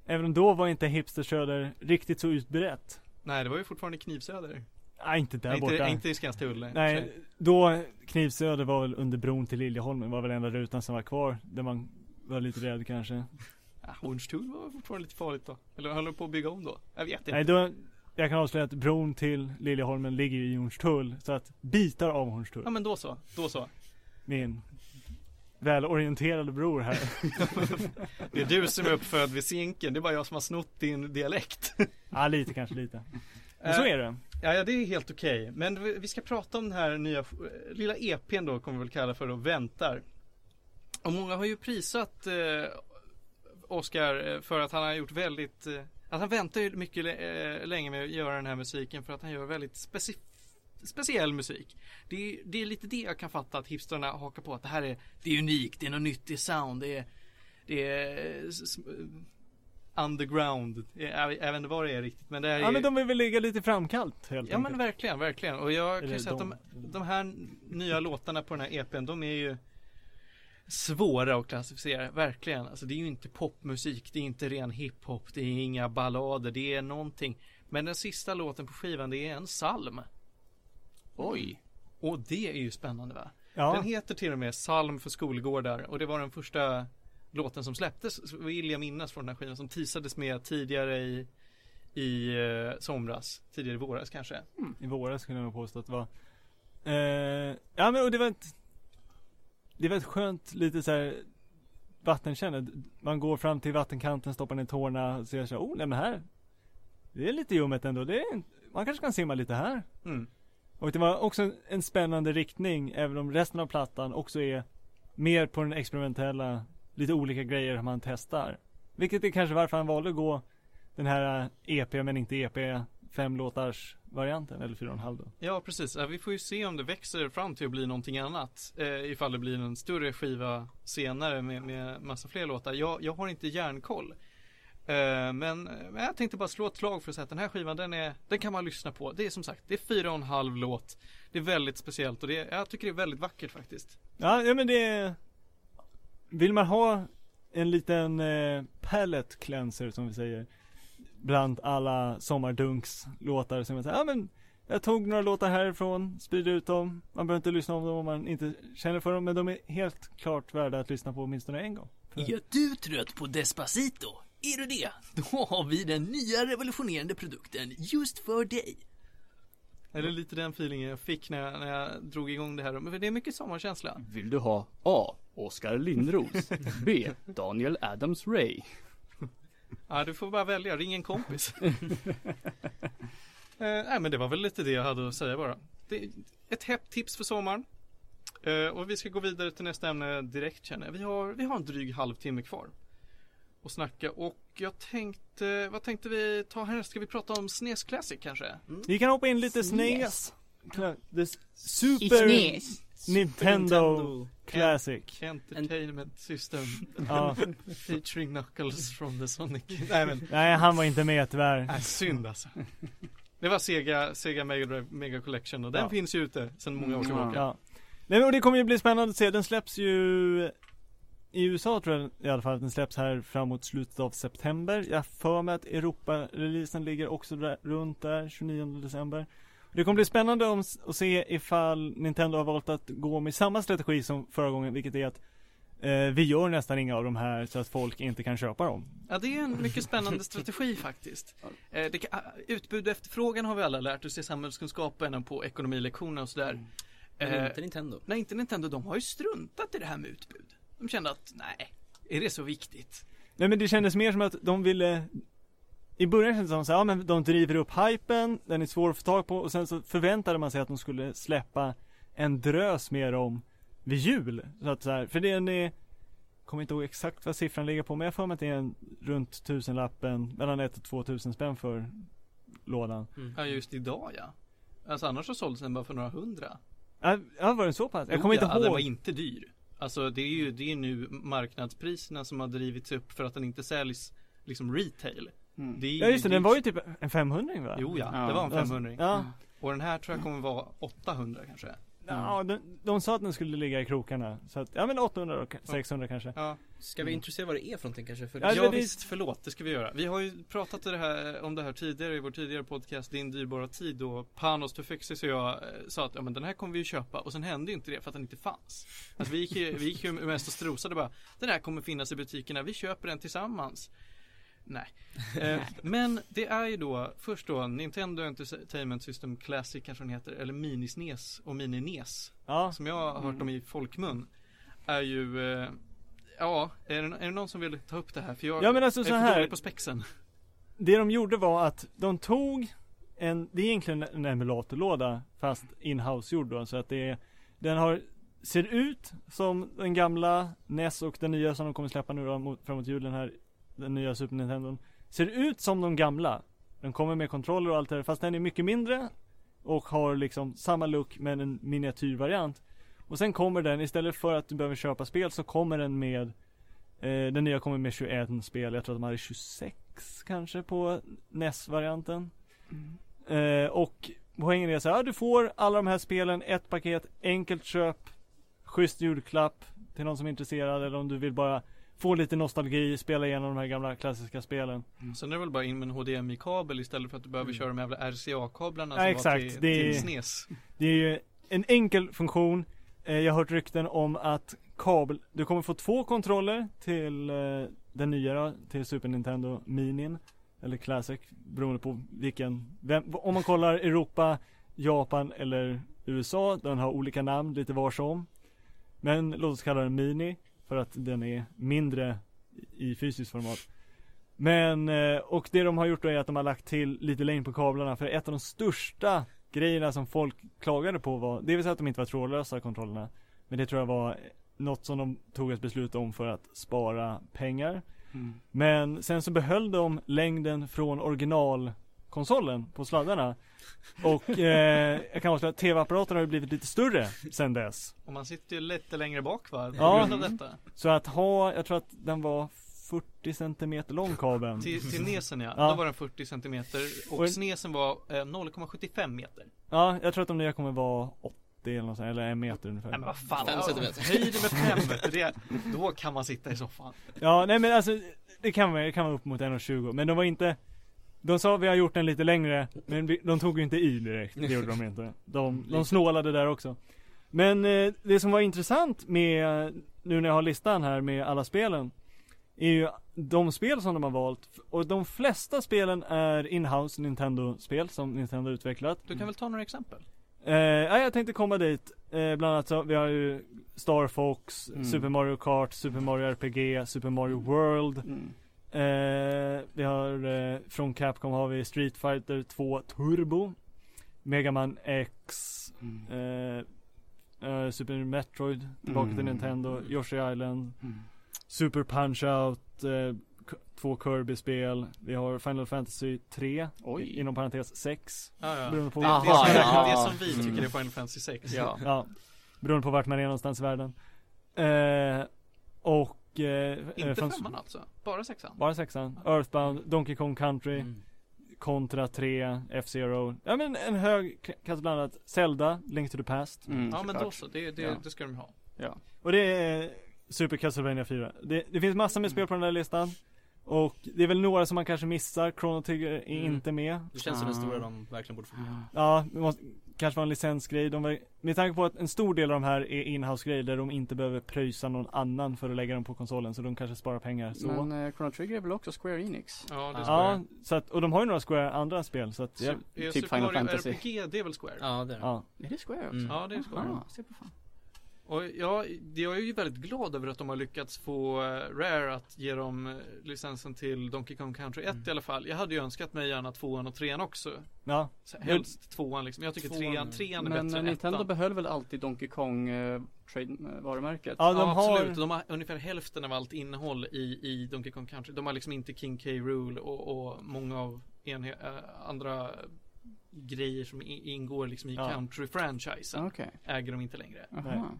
Speaker 3: även om då var inte hipster söder riktigt så utbrett.
Speaker 1: Nej, det var ju fortfarande Knivsöder.
Speaker 3: Nej inte där
Speaker 1: Nej,
Speaker 3: borta.
Speaker 1: inte, inte i Skanstull.
Speaker 3: Nej, då Knivsöder var väl under bron till Liljeholmen var väl enda rutan som var kvar. Där man var lite rädd kanske.
Speaker 1: Ja, Hornstull var fortfarande lite farligt då. Eller höll de på att bygga om då? Jag vet inte.
Speaker 3: Nej då, jag kan avslöja att bron till Liljeholmen ligger i Hornstull. Så att bitar av Hornstull.
Speaker 1: Ja men då så, då så.
Speaker 3: Min välorienterade bror här.
Speaker 1: Det är du som är uppfödd vid Zinken, det är bara jag som har snott din dialekt.
Speaker 3: ja lite kanske lite. Men så är det.
Speaker 1: Ja, ja det är helt okej. Men vi ska prata om den här nya eh, lilla EPn då, kommer vi väl kalla för då, Väntar. Och många har ju prisat eh, Oscar eh, för att han har gjort väldigt eh, Att han väntar ju mycket eh, länge med att göra den här musiken för att han gör väldigt specif speciell musik. Det är, det är lite det jag kan fatta att hipstrarna hakar på att det här är Det är unikt, det är något nytt, det är sound, det är Det är Underground. Jag, jag vet inte vad det är riktigt men det är
Speaker 3: Ja men de vill väl ligga lite i framkant helt
Speaker 1: Ja men
Speaker 3: enkelt.
Speaker 1: verkligen, verkligen. Och jag kan
Speaker 3: Eller
Speaker 1: ju säga att de,
Speaker 3: de.
Speaker 1: de här nya låtarna på den här EPn, de är ju svåra att klassificera, verkligen. Alltså det är ju inte popmusik, det är inte ren hiphop, det är inga ballader, det är någonting. Men den sista låten på skivan, det är en psalm. Oj. Och det är ju spännande va?
Speaker 3: Ja.
Speaker 1: Den heter till och med Psalm för skolgårdar och det var den första låten som släpptes, vill jag minnas från den här skivan, som teasades med tidigare i, i eh, somras, tidigare i våras kanske.
Speaker 3: I våras skulle jag nog påstå att det var. Eh, ja men och det var ett Det var ett skönt lite så här Vattenkänne. Man går fram till vattenkanten, stoppar ner tårna och ser så här, oh nej men här Det är lite ljummet ändå. Det är, man kanske kan simma lite här.
Speaker 1: Mm.
Speaker 3: Och det var också en spännande riktning även om resten av plattan också är mer på den experimentella, lite olika grejer man testar. Vilket är kanske varför han valde att gå den här EP men inte EP fem låtars varianten eller fyra och en halv då.
Speaker 1: Ja precis, vi får ju se om det växer fram till att bli någonting annat eh, Ifall det blir en större skiva senare med, med massa fler låtar. Jag, jag har inte järnkoll. Eh, men, men jag tänkte bara slå ett slag för att säga att den här skivan den är Den kan man lyssna på. Det är som sagt, det är fyra och en halv låt. Det är väldigt speciellt och det, jag tycker det är väldigt vackert faktiskt.
Speaker 3: Ja, ja men det är Vill man ha en liten eh, palette cleanser som vi säger Bland alla sommardunks låtar som jag säger, ja men Jag tog några låtar härifrån, sprider ut dem Man behöver inte lyssna om dem om man inte känner för dem Men de är helt klart värda att lyssna på åtminstone en gång För-
Speaker 5: Är du trött på Despacito? Är du det? Då har vi den nya revolutionerande produkten just för dig.
Speaker 1: Eller lite den feelingen jag fick när jag, när jag drog igång det här Men det är mycket sommarkänsla
Speaker 2: Vill du ha A. Oskar Lindros B. Daniel Adams Ray.
Speaker 1: Ja du får bara välja, ring en kompis. Eh, Nej men det var väl lite det jag hade att säga bara. Det, Ett hett tips för sommaren. Eh, Och vi ska gå vidare till nästa ämne direkt känner jag. Vi har, vi har en dryg halvtimme kvar Och snacka. Och jag tänkte Vad tänkte vi ta härnäst? Ska vi prata om SNES Classic kanske?
Speaker 3: Vi kan hoppa in lite SNES. The Super
Speaker 2: Snes.
Speaker 3: Nintendo Classic
Speaker 1: Entertainment System
Speaker 3: Ja,
Speaker 1: Featuring Knuckles from the Sonic Nej men
Speaker 3: nej han var inte med tyvärr
Speaker 1: Nej, synd alltså. Det var Sega, Sega Mega Drive Mega Collection och den
Speaker 3: Ja.
Speaker 1: finns ju ute sedan många år tillbaka.
Speaker 3: Ja. Nej men och det kommer ju bli spännande att se, den släpps ju i USA tror jag i alla fall att den släpps här framåt slutet av september. Jag för mig att Europa-releasen ligger också där, runt där, 29 december. Det kommer bli spännande om, att se ifall Nintendo har valt att gå med samma strategi som förra gången, vilket är att eh, vi gör nästan inga av de här så att folk inte kan köpa dem.
Speaker 1: Ja, det är en mycket spännande strategi faktiskt. Eh, det kan, ah, utbud och efterfrågan har vi alla lärt oss i samhällskunskapen på ekonomilektioner och sådär.
Speaker 4: Men
Speaker 1: Eh,
Speaker 4: inte Nintendo.
Speaker 1: nej, inte Nintendo, de har ju struntat i det här med utbud. De kände att, nej, är det så viktigt?
Speaker 3: Nej men det kändes mer som att de ville I början kändes det som så här, ja men de driver upp hypen, den är svår att få tag på och sen så förväntade man sig att de skulle släppa en drös med dem vid jul. Så att så här, för den är Kommer inte ihåg exakt vad siffran ligger på men jag för mig att det är en runt tusenlappen, mellan ett och två tusen spänn för lådan.
Speaker 1: Ja, just idag ja. Alltså annars så såldes den bara för några hundra.
Speaker 3: Ja, var den så pass? Jag kommer inte
Speaker 1: ja, Den var
Speaker 3: ihåg.
Speaker 1: inte dyr. Alltså det är ju, det är nu marknadspriserna som har drivits upp för att den inte säljs liksom retail. Det är
Speaker 3: Ja just det, den var ju typ en 500 va?
Speaker 1: Jo ja,
Speaker 2: Ja,
Speaker 1: det var en
Speaker 3: Alltså,
Speaker 1: 500
Speaker 3: Ja,
Speaker 1: Och den här tror jag kommer vara 800 kanske.
Speaker 3: Ja, de, de sa att den skulle ligga i krokarna. Så att, ja men 800 och 600 kanske.
Speaker 1: Ja,
Speaker 4: Ska vi introducera vad det är för någonting kanske? För
Speaker 3: Ja,
Speaker 1: ja
Speaker 3: det-
Speaker 1: visst, förlåt, det ska vi göra. Vi har ju pratat det här, om det här tidigare i vår tidigare podcast, Din dyrbara tid, då Panos Tufexis och jag eh, sa att ja, men den här kommer vi ju köpa och sen hände inte det för att den inte fanns. Alltså vi gick ju, vi gick ju mest och strosade bara, den här kommer finnas i butikerna, vi köper den tillsammans. Nej. Eh, men det är ju då, först då, Nintendo Entertainment System Classic kanske den heter, eller Mini-SNES och Mini-NES,
Speaker 3: Ja,
Speaker 1: som jag har hört om i folkmun, är ju eh, Ja, är det, är det någon som vill ta upp det här? För jag
Speaker 3: Ja, men alltså
Speaker 1: är
Speaker 3: så
Speaker 1: för
Speaker 3: här-
Speaker 1: på spexen.
Speaker 3: det de gjorde var att de tog en, det är egentligen en emulatorlåda fast in-house gjord då, så att det är, den har, ser ut som den gamla NES och den nya som de kommer släppa nu då mot, framåt julen här, den nya Super Nintendo. Ser ut som de gamla. Den kommer med kontroller och allt det där, fast den är mycket mindre och har liksom samma look men en miniatyrvariant. Och sen kommer den, istället för att du behöver köpa spel så kommer den med eh, Den nya kommer med 21 spel, jag tror att de hade 26 kanske på NES-varianten. Eh, och poängen är så här, du får alla de här spelen, ett paket, enkelt köp, schysst julklapp till någon som är intresserad eller om du vill bara få lite nostalgi, spela igenom de här gamla klassiska spelen.
Speaker 1: Sen är det väl bara in med en HDMI-kabel istället för att du behöver köra de jävla RCA-kablarna
Speaker 3: Ja,
Speaker 1: som
Speaker 3: exakt.
Speaker 1: var till,
Speaker 3: Det är-
Speaker 1: till SNES.
Speaker 3: Det är ju en enkel funktion. Eh, jag har hört rykten om att kabel, du kommer få två kontroller till eh, den nya då, till Super Nintendo Minin. Eller Classic, beroende på vilken, vem, om man kollar Europa, Japan eller USA, den har olika namn lite var som. Men låt oss kalla den Mini, för att den är mindre i fysiskt format. Men, eh, och det de har gjort då är att de har lagt till lite längd på kablarna, för ett av de största grejerna som folk klagade på var, det vill säga att de inte var trådlösa kontrollerna. Men det tror jag var något som de tog ett beslut om för att spara pengar. Men sen så behöll de längden från originalkonsolen på sladdarna. Och eh, jag kan avslöja att tv-apparaten har ju blivit lite större sen dess.
Speaker 1: Och man sitter ju lite längre bak va? På
Speaker 3: Ja.
Speaker 1: grund av detta.
Speaker 3: Så att ha, jag tror att den var 40 centimeter lång kabeln.
Speaker 1: Till, till NESen ja.
Speaker 3: Ja.
Speaker 1: Då var den 40 centimeter och
Speaker 3: Och-
Speaker 1: SNESen var eh, 0,75 meter.
Speaker 3: Ja, jag tror att de nya kommer vara 80 eller något sånt, eller en meter ungefär.
Speaker 1: Nej men vad fan.
Speaker 4: Fem centimeter.
Speaker 1: Höj det med fem meter. Det, då kan man sitta i soffan.
Speaker 3: Ja, nej men alltså det kan vara, det kan vara upp mot 1,20 men de var inte De sa vi har gjort den lite längre men vi, de tog ju inte i direkt, det gjorde de inte. De, de snålade där också. Men eh, det som var intressant med, nu när jag har listan här med alla spelen Är ju de spel som de har valt och de flesta spelen är inhouse Nintendo-spel som Nintendo har utvecklat.
Speaker 1: Du kan väl ta några exempel?
Speaker 3: Eh, ja, jag tänkte komma dit. Eh, bland annat så, vi har ju Star Fox,
Speaker 2: Mm.
Speaker 3: Super Mario Kart, Super Mario RPG, Super Mario World.
Speaker 2: Mm.
Speaker 3: Eh, vi har eh, från Capcom har vi Street Fighter 2 Turbo. Mega Man X. Eh, eh, Super Metroid, tillbaka till
Speaker 2: Mm.
Speaker 3: Nintendo, Yoshi Island.
Speaker 2: Mm.
Speaker 3: Super Punch Out, eh, två Kirby-spel. Vi har Final Fantasy 3,
Speaker 2: Oj.
Speaker 3: inom parentes 6.
Speaker 1: Ja, ja.
Speaker 3: Beroende på
Speaker 1: Det, det,
Speaker 2: Aha,
Speaker 1: som,
Speaker 2: ja.
Speaker 1: det som vi tycker
Speaker 2: Mm.
Speaker 1: är Final Fantasy 6.
Speaker 2: Ja.
Speaker 3: Ja, beroende på vart man är någonstans i världen. Eh, och... Eh,
Speaker 1: Inte
Speaker 3: eh, från-
Speaker 1: femman alltså? Bara sexan?
Speaker 3: Bara sexan. Earthbound, Donkey Kong Country,
Speaker 4: Mm.
Speaker 3: Contra 3, F-Zero. Ja men en hög k- klass blandat. Zelda, Link to the Past.
Speaker 2: Mm,
Speaker 1: Ja men då så, det, det,
Speaker 2: Ja.
Speaker 1: det ska de ha.
Speaker 2: Ja.
Speaker 3: Och det är Super Castlevania 4. Det, det finns massor med spel på den där listan. Och det är väl några som man kanske missar. Chrono Trigger är
Speaker 4: Mm.
Speaker 3: inte med.
Speaker 4: Det känns som den
Speaker 2: Ah.
Speaker 4: stora de verkligen borde få.
Speaker 3: Ja, det måste, kanske var en licensgrej. De var, med tanke på att en stor del av de här är inhouse grejer där de inte behöver pröjsa någon annan för att lägga dem på konsolen. Så de kanske sparar pengar så.
Speaker 2: Men eh, Chrono Trigger är väl också Square Enix?
Speaker 1: Ja, det är Square.
Speaker 3: Ja, så att, och de har ju några Square andra spel så att, ja,
Speaker 1: Su- är
Speaker 2: typ
Speaker 1: Super
Speaker 2: Final
Speaker 1: Mario
Speaker 2: Fantasy.
Speaker 1: RPG, det är väl Square?
Speaker 4: Ja det är det.
Speaker 3: ja.
Speaker 2: Är det Square också?
Speaker 4: Mm.
Speaker 1: Ja, det är Square.
Speaker 2: Ah, se på fan.
Speaker 1: Och jag, jag är ju väldigt glad över att de har lyckats få eh, Rare att ge dem eh, licensen till Donkey Kong Country 1
Speaker 4: Mm.
Speaker 1: i alla fall. Jag hade ju önskat mig gärna tvåan och trean också.
Speaker 3: ja.
Speaker 1: Helst tvåan liksom. Jag tycker
Speaker 4: Tvåan.
Speaker 1: trean, trean är
Speaker 2: Men
Speaker 1: bättre
Speaker 2: eh,
Speaker 1: än
Speaker 2: Nintendo
Speaker 1: ettan.
Speaker 2: behöll väl alltid Donkey Kong eh, trade, eh, varumärket?
Speaker 3: Ja, de
Speaker 1: ja,
Speaker 3: har-
Speaker 1: absolut. De har ungefär hälften av allt innehåll i, i Donkey Kong Country. De har liksom inte King K. Rool och, och många av enhe- äh, andra grejer som ingår liksom i
Speaker 3: Ja.
Speaker 1: Country-franchisen.
Speaker 2: Okej.
Speaker 1: Äger de inte längre.
Speaker 2: Aha.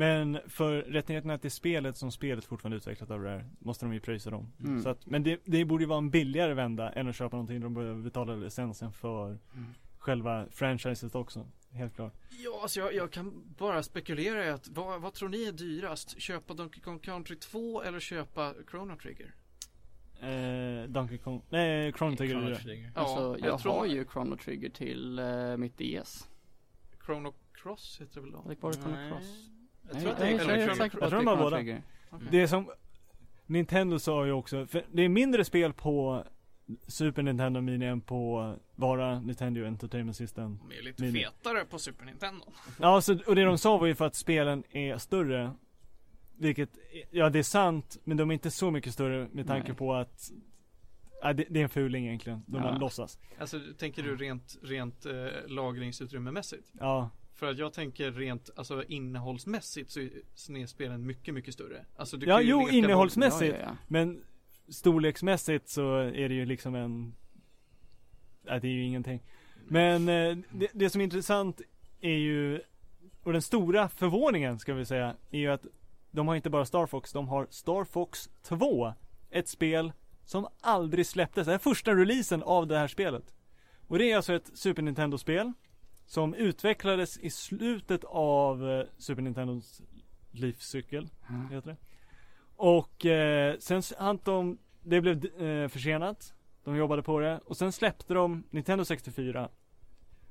Speaker 3: Men för rättigheterna till spelet som spelet fortfarande utvecklat av Rare måste de ju pröjsa dem.
Speaker 2: Mm.
Speaker 3: Så att, men det, det borde ju vara en billigare vända än att köpa någonting de behöver betala licensen för
Speaker 2: Mm.
Speaker 3: själva franchiset också. Helt klart.
Speaker 1: Ja, alltså jag, jag kan bara spekulera i att vad, vad tror ni är dyrast? Köpa Donkey Kong Country 2 eller köpa Chrono Trigger?
Speaker 3: Eh, Donkey Kong, nej Chrono Trigger är
Speaker 4: Chrono. Trigger.
Speaker 2: alltså, jag,
Speaker 1: jag tror-
Speaker 2: har ju Chrono Trigger till eh, mitt DS.
Speaker 1: Chrono Cross heter det väl då?
Speaker 2: Det Chrono
Speaker 4: Nej.
Speaker 2: Cross?
Speaker 1: Jag tror att det är Chrono
Speaker 3: Jag tror de har båda. Det är som Nintendo sa ju också, för det är mindre spel på Super Nintendo Mini än på bara Nintendo Entertainment System.
Speaker 1: De är lite
Speaker 3: Mini.
Speaker 1: fetare på Super Nintendo.
Speaker 3: Ja, så, och det de sa var ju för att spelen är större. Vilket, ja det är sant, men de är inte så mycket större med tanke
Speaker 2: Nej.
Speaker 3: på att ja, det, det är en fuling egentligen, de
Speaker 2: Ja.
Speaker 3: låtsas.
Speaker 1: Alltså tänker du rent, rent eh, lagringsutrymme-mässigt?
Speaker 3: Ja,
Speaker 1: För att jag tänker rent, alltså innehållsmässigt så är SNES-spelen mycket, mycket större. Alltså du
Speaker 3: Ja,
Speaker 1: kan ju
Speaker 3: jo, innehållsmässigt.
Speaker 2: Ja, ja, ja.
Speaker 3: men storleksmässigt så är det ju liksom en, ja det är ju ingenting. Men eh, det, det som är intressant är ju, och den stora förvåningen ska vi säga, är ju att de har inte bara Star Fox, de har Star Fox 2. Ett spel som aldrig släpptes. Det är första releasen av det här spelet. Och det är alltså ett Super Nintendo-spel som utvecklades i slutet av eh, Super Nintendos livscykel,
Speaker 2: Mm.
Speaker 3: heter det. Och eh, sen hann de, det blev eh, försenat. De jobbade på det och sen släppte de Nintendo 64.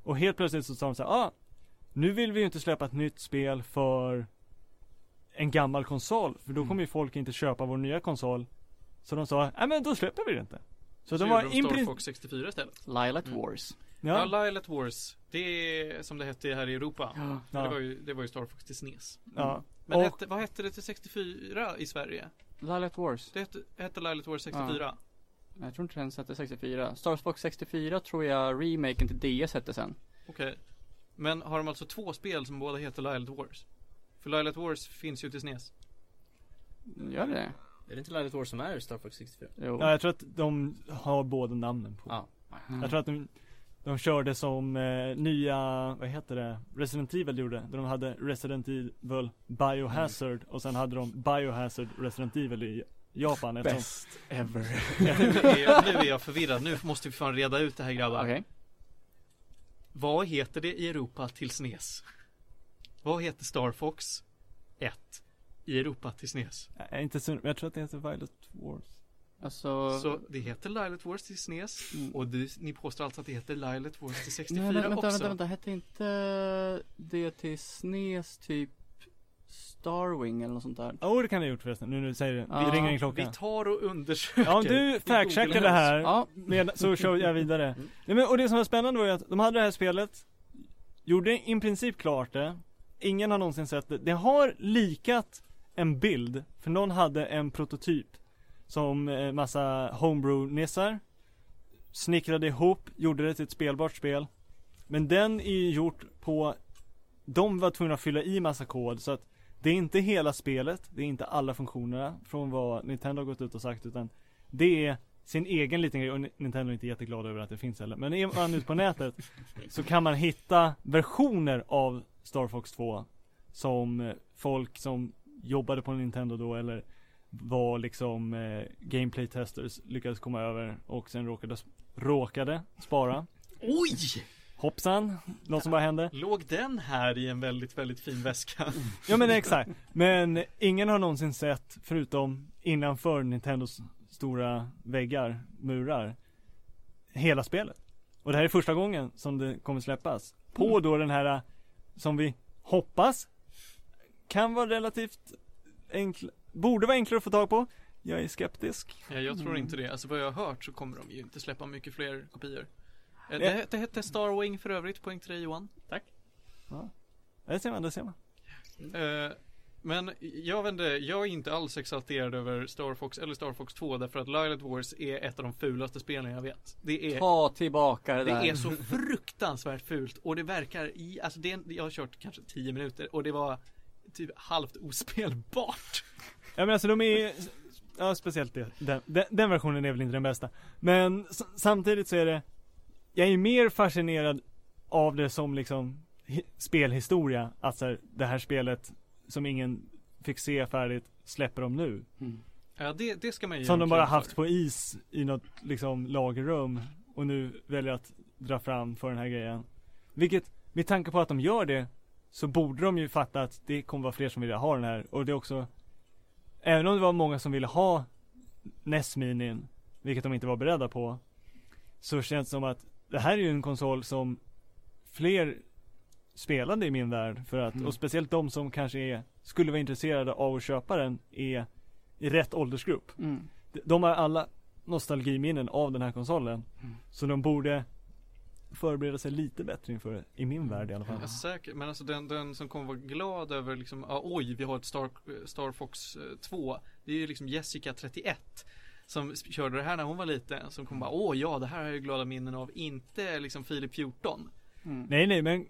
Speaker 3: Och helt plötsligt så sa de så här, ah, nu vill vi ju inte släppa ett nytt spel för en gammal konsol, för då kommer ju folk inte köpa vår nya konsol. Så de sa, nej men då släpper vi det inte. Så,
Speaker 1: Så
Speaker 3: de var
Speaker 1: de
Speaker 3: in
Speaker 1: Star Fox 64 istället.
Speaker 2: Lilac
Speaker 4: Mm.
Speaker 2: Wars.
Speaker 1: Ja,
Speaker 3: Ja,
Speaker 1: Lilat Wars. Det är som det hette här i Europa.
Speaker 2: Ja.
Speaker 1: Ja. Det,
Speaker 3: ja,
Speaker 1: var ju, det var ju Star Fox till SNES.
Speaker 3: ja.
Speaker 1: Men
Speaker 3: Och-
Speaker 1: hette, vad hette det till 64 i Sverige?
Speaker 2: Lilac Wars.
Speaker 1: Det hette, hette Lilat Wars 64.
Speaker 2: Jag tror inte den hette 64. Star Fox 64 tror jag remaken till DS hette sen.
Speaker 1: Okej. Men har de alltså två spel som båda heter Lilat Wars? För Lilat Wars finns ju till SNES.
Speaker 2: Gör det
Speaker 4: Är det inte Light Wars som är Star Fox 64?
Speaker 2: Jo.
Speaker 3: ja, jag tror att de har båda namnen på.
Speaker 4: Ja.
Speaker 2: Mm.
Speaker 3: Jag tror att de, de körde som eh, nya, vad heter det, Resident Evil gjorde. Där de hade Resident Evil Biohazard och sen hade de Biohazard Resident Evil i Japan. eftersom-
Speaker 2: Best ever.
Speaker 1: nu, är jag, nu är jag förvirrad. Nu måste vi fan reda ut det här grabbar.
Speaker 2: Okej.
Speaker 1: Vad heter det i Europa till SNES? Vad heter Star Fox 1 i Europa till SNES?
Speaker 3: Jag är inte så, jag tror att det heter Violet Wars.
Speaker 2: Alltså.
Speaker 1: Så det heter Lilat Wars till SNES
Speaker 2: Mm.
Speaker 1: och du, ni påstår alltså att det heter Lilat Wars till 64
Speaker 2: Nej, men, vänta,
Speaker 1: också?
Speaker 2: vänta, vänta, hette inte det till SNES typ Starwing eller något sånt där?
Speaker 3: Ja, oh, det kan det ha gjort förresten. Nu du säger det.
Speaker 2: Ja.
Speaker 3: Det ringer en
Speaker 1: Vi
Speaker 3: klocka.
Speaker 1: tar och undersöker.
Speaker 3: Ja, om du
Speaker 1: Vi
Speaker 3: fact-checkar det här,
Speaker 2: Ja,
Speaker 3: med, så kör jag vidare. Nej, men, och det som var spännande var ju att de hade det här spelet, gjorde i princip klart det. Ingen har någonsin sett det. Det har likat en bild, för någon hade en prototyp som eh, massa homebrew-nissar snickrade ihop, gjorde det till ett spelbart spel. Men den är ju gjort på, de var tvungna att fylla i massa kod så att det är inte hela spelet, det är inte alla funktionerna från vad Nintendo har gått ut och sagt utan det är sin egen liten grej och Nintendo är inte jätteglad över att det finns heller. Men är man ute på nätet så kan man hitta versioner av Star Fox 2 som folk som jobbade på Nintendo då eller var liksom eh, gameplay testers lyckades komma över och sen råkade, råkade spara.
Speaker 1: Oj!
Speaker 3: Hoppsan, något som bara hände.
Speaker 1: Låg den här i en väldigt, väldigt fin väska?
Speaker 3: Ja men exakt. Men ingen har någonsin sett, förutom innanför Nintendos stora väggar, murar, hela spelet. Och det här är första gången som det kommer släppas. På då den här, som vi hoppas, kan vara relativt enkla, borde vara enklare att få tag på. Jag är skeptisk.
Speaker 1: Ja, jag tror
Speaker 2: Mm.
Speaker 1: inte det. Alltså vad jag har hört så kommer de ju inte släppa mycket fler kopior. Eh. Det, det hette Starwing för övrigt, poäng till dig Johan.
Speaker 3: Ja. Det ser man, det ser man.
Speaker 1: Eh, men jag vet inte, jag är inte alls exalterad över Star Fox eller Star Fox 2 därför att Lilat Wars är ett av de fulaste spelen jag vet. Det är
Speaker 2: ta tillbaka det
Speaker 1: Det
Speaker 2: där.
Speaker 1: är så fruktansvärt fult och det verkar i, alltså det, jag har kört kanske 10 minuter och det var typ halvt ospelbart.
Speaker 3: Ja men alltså de är, ja speciellt det, den, den, den versionen är väl inte den bästa. Men samtidigt så är det, jag är mer fascinerad av det som liksom hi, spelhistoria. Alltså det här spelet som ingen fick se färdigt släpper de nu.
Speaker 2: Mm.
Speaker 1: Ja det, det ska man ju
Speaker 3: Som de bara
Speaker 1: för.
Speaker 3: haft på is i något liksom lagerrum och nu väljer att dra fram för den här grejen. Vilket, vilket med tanke på att de gör det så borde de ju fatta att det kommer vara fler som vill ha den här och det är också Även om det var många som ville ha NES Minin, vilket de inte var beredda på Så känns det som att det här är ju en konsol som fler spelade i min värld för att,
Speaker 2: Mm.
Speaker 3: och speciellt de som kanske är, skulle vara intresserade av att köpa den är i rätt åldersgrupp.
Speaker 2: Mm.
Speaker 3: De- har alla nostalgiminnen av den här konsolen.
Speaker 2: Mm.
Speaker 3: Så de borde förbereda sig lite bättre inför i min värld i alla fall.
Speaker 1: Ja, säkert, men alltså den, den som kommer vara glad över liksom, ah, oj, vi har ett Star, Star Fox eh, 2. Det är ju liksom Jessica 31. Som körde det här när hon var liten. Som kommer bara, åh ja, det här har jag ju glada minnen av. Inte liksom Filip 14.
Speaker 2: Mm.
Speaker 3: Nej nej men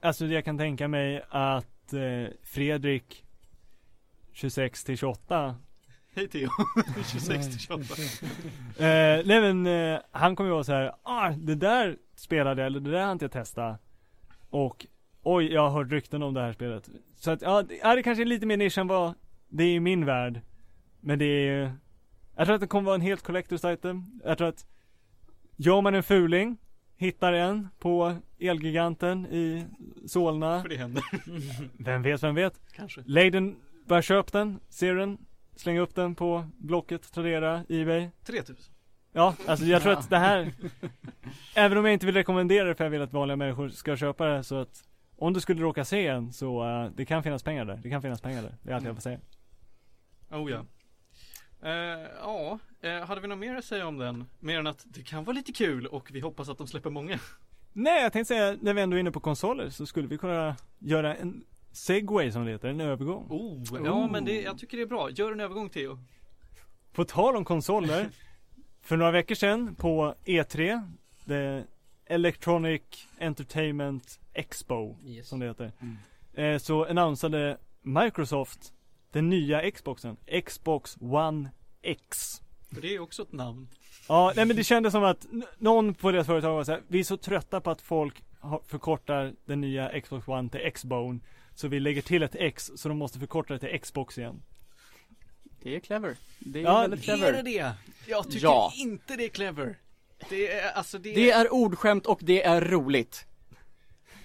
Speaker 3: Alltså jag kan tänka mig att eh, Fredrik 26 till 28
Speaker 1: Hej Theo. 26 till 28.
Speaker 3: eh, Nej men eh, han kommer ju vara så här, ah det där spelade jag, eller det där inte jag testat Och oj jag har hört rykten om det här spelet Så att ja, det, det kanske är lite mer nisch än vad det är i min värld Men det är ju Jag tror att det kommer vara en helt collector's item Jag tror att Gör man en fuling Hittar en på Elgiganten i Solna
Speaker 1: För det händer.
Speaker 3: Vem vet, vem vet?
Speaker 1: Kanske.
Speaker 3: Lägg den, bara köp den, ser den Släng upp den på Blocket, Tradera, Ebay
Speaker 1: 3000.
Speaker 3: Ja, alltså jag tror att det här Även om jag inte vill rekommendera det för jag vill att vanliga människor ska köpa det så att Om du skulle råka se en så uh, det kan finnas pengar där, det kan finnas pengar där, det är allt jag får säga
Speaker 1: Oh ja. Eh, ja, eh, hade vi något mer att säga om den? Mer än att det kan vara lite kul och vi hoppas att de släpper många.
Speaker 3: Nej jag tänkte säga, när vi ändå är inne på konsoler så skulle vi kunna göra en segway som det heter, en övergång
Speaker 1: Oh, ja men det, jag tycker det är bra. Gör en övergång Theo.
Speaker 3: På tal om konsoler För några veckor sedan på E3 The Electronic Entertainment Expo
Speaker 4: Yes.
Speaker 3: som det heter
Speaker 2: Mm.
Speaker 3: eh, Så annonsade Microsoft Den nya Xboxen Xbox One X
Speaker 1: För det är också ett namn.
Speaker 3: Ja, nej men det kändes som att någon på deras företag var så här, vi är så trötta på att folk förkortar den nya Xbox One till X-Bone Så vi lägger till ett X, så de måste förkorta det till Xbox igen
Speaker 2: Det är clever. Det är
Speaker 3: Ja,
Speaker 2: väldigt
Speaker 1: Är det
Speaker 2: clever.
Speaker 1: det? Jag tycker
Speaker 2: Ja.
Speaker 1: inte det är clever. Det är, alltså det,
Speaker 2: Det är ordskämt och det är roligt.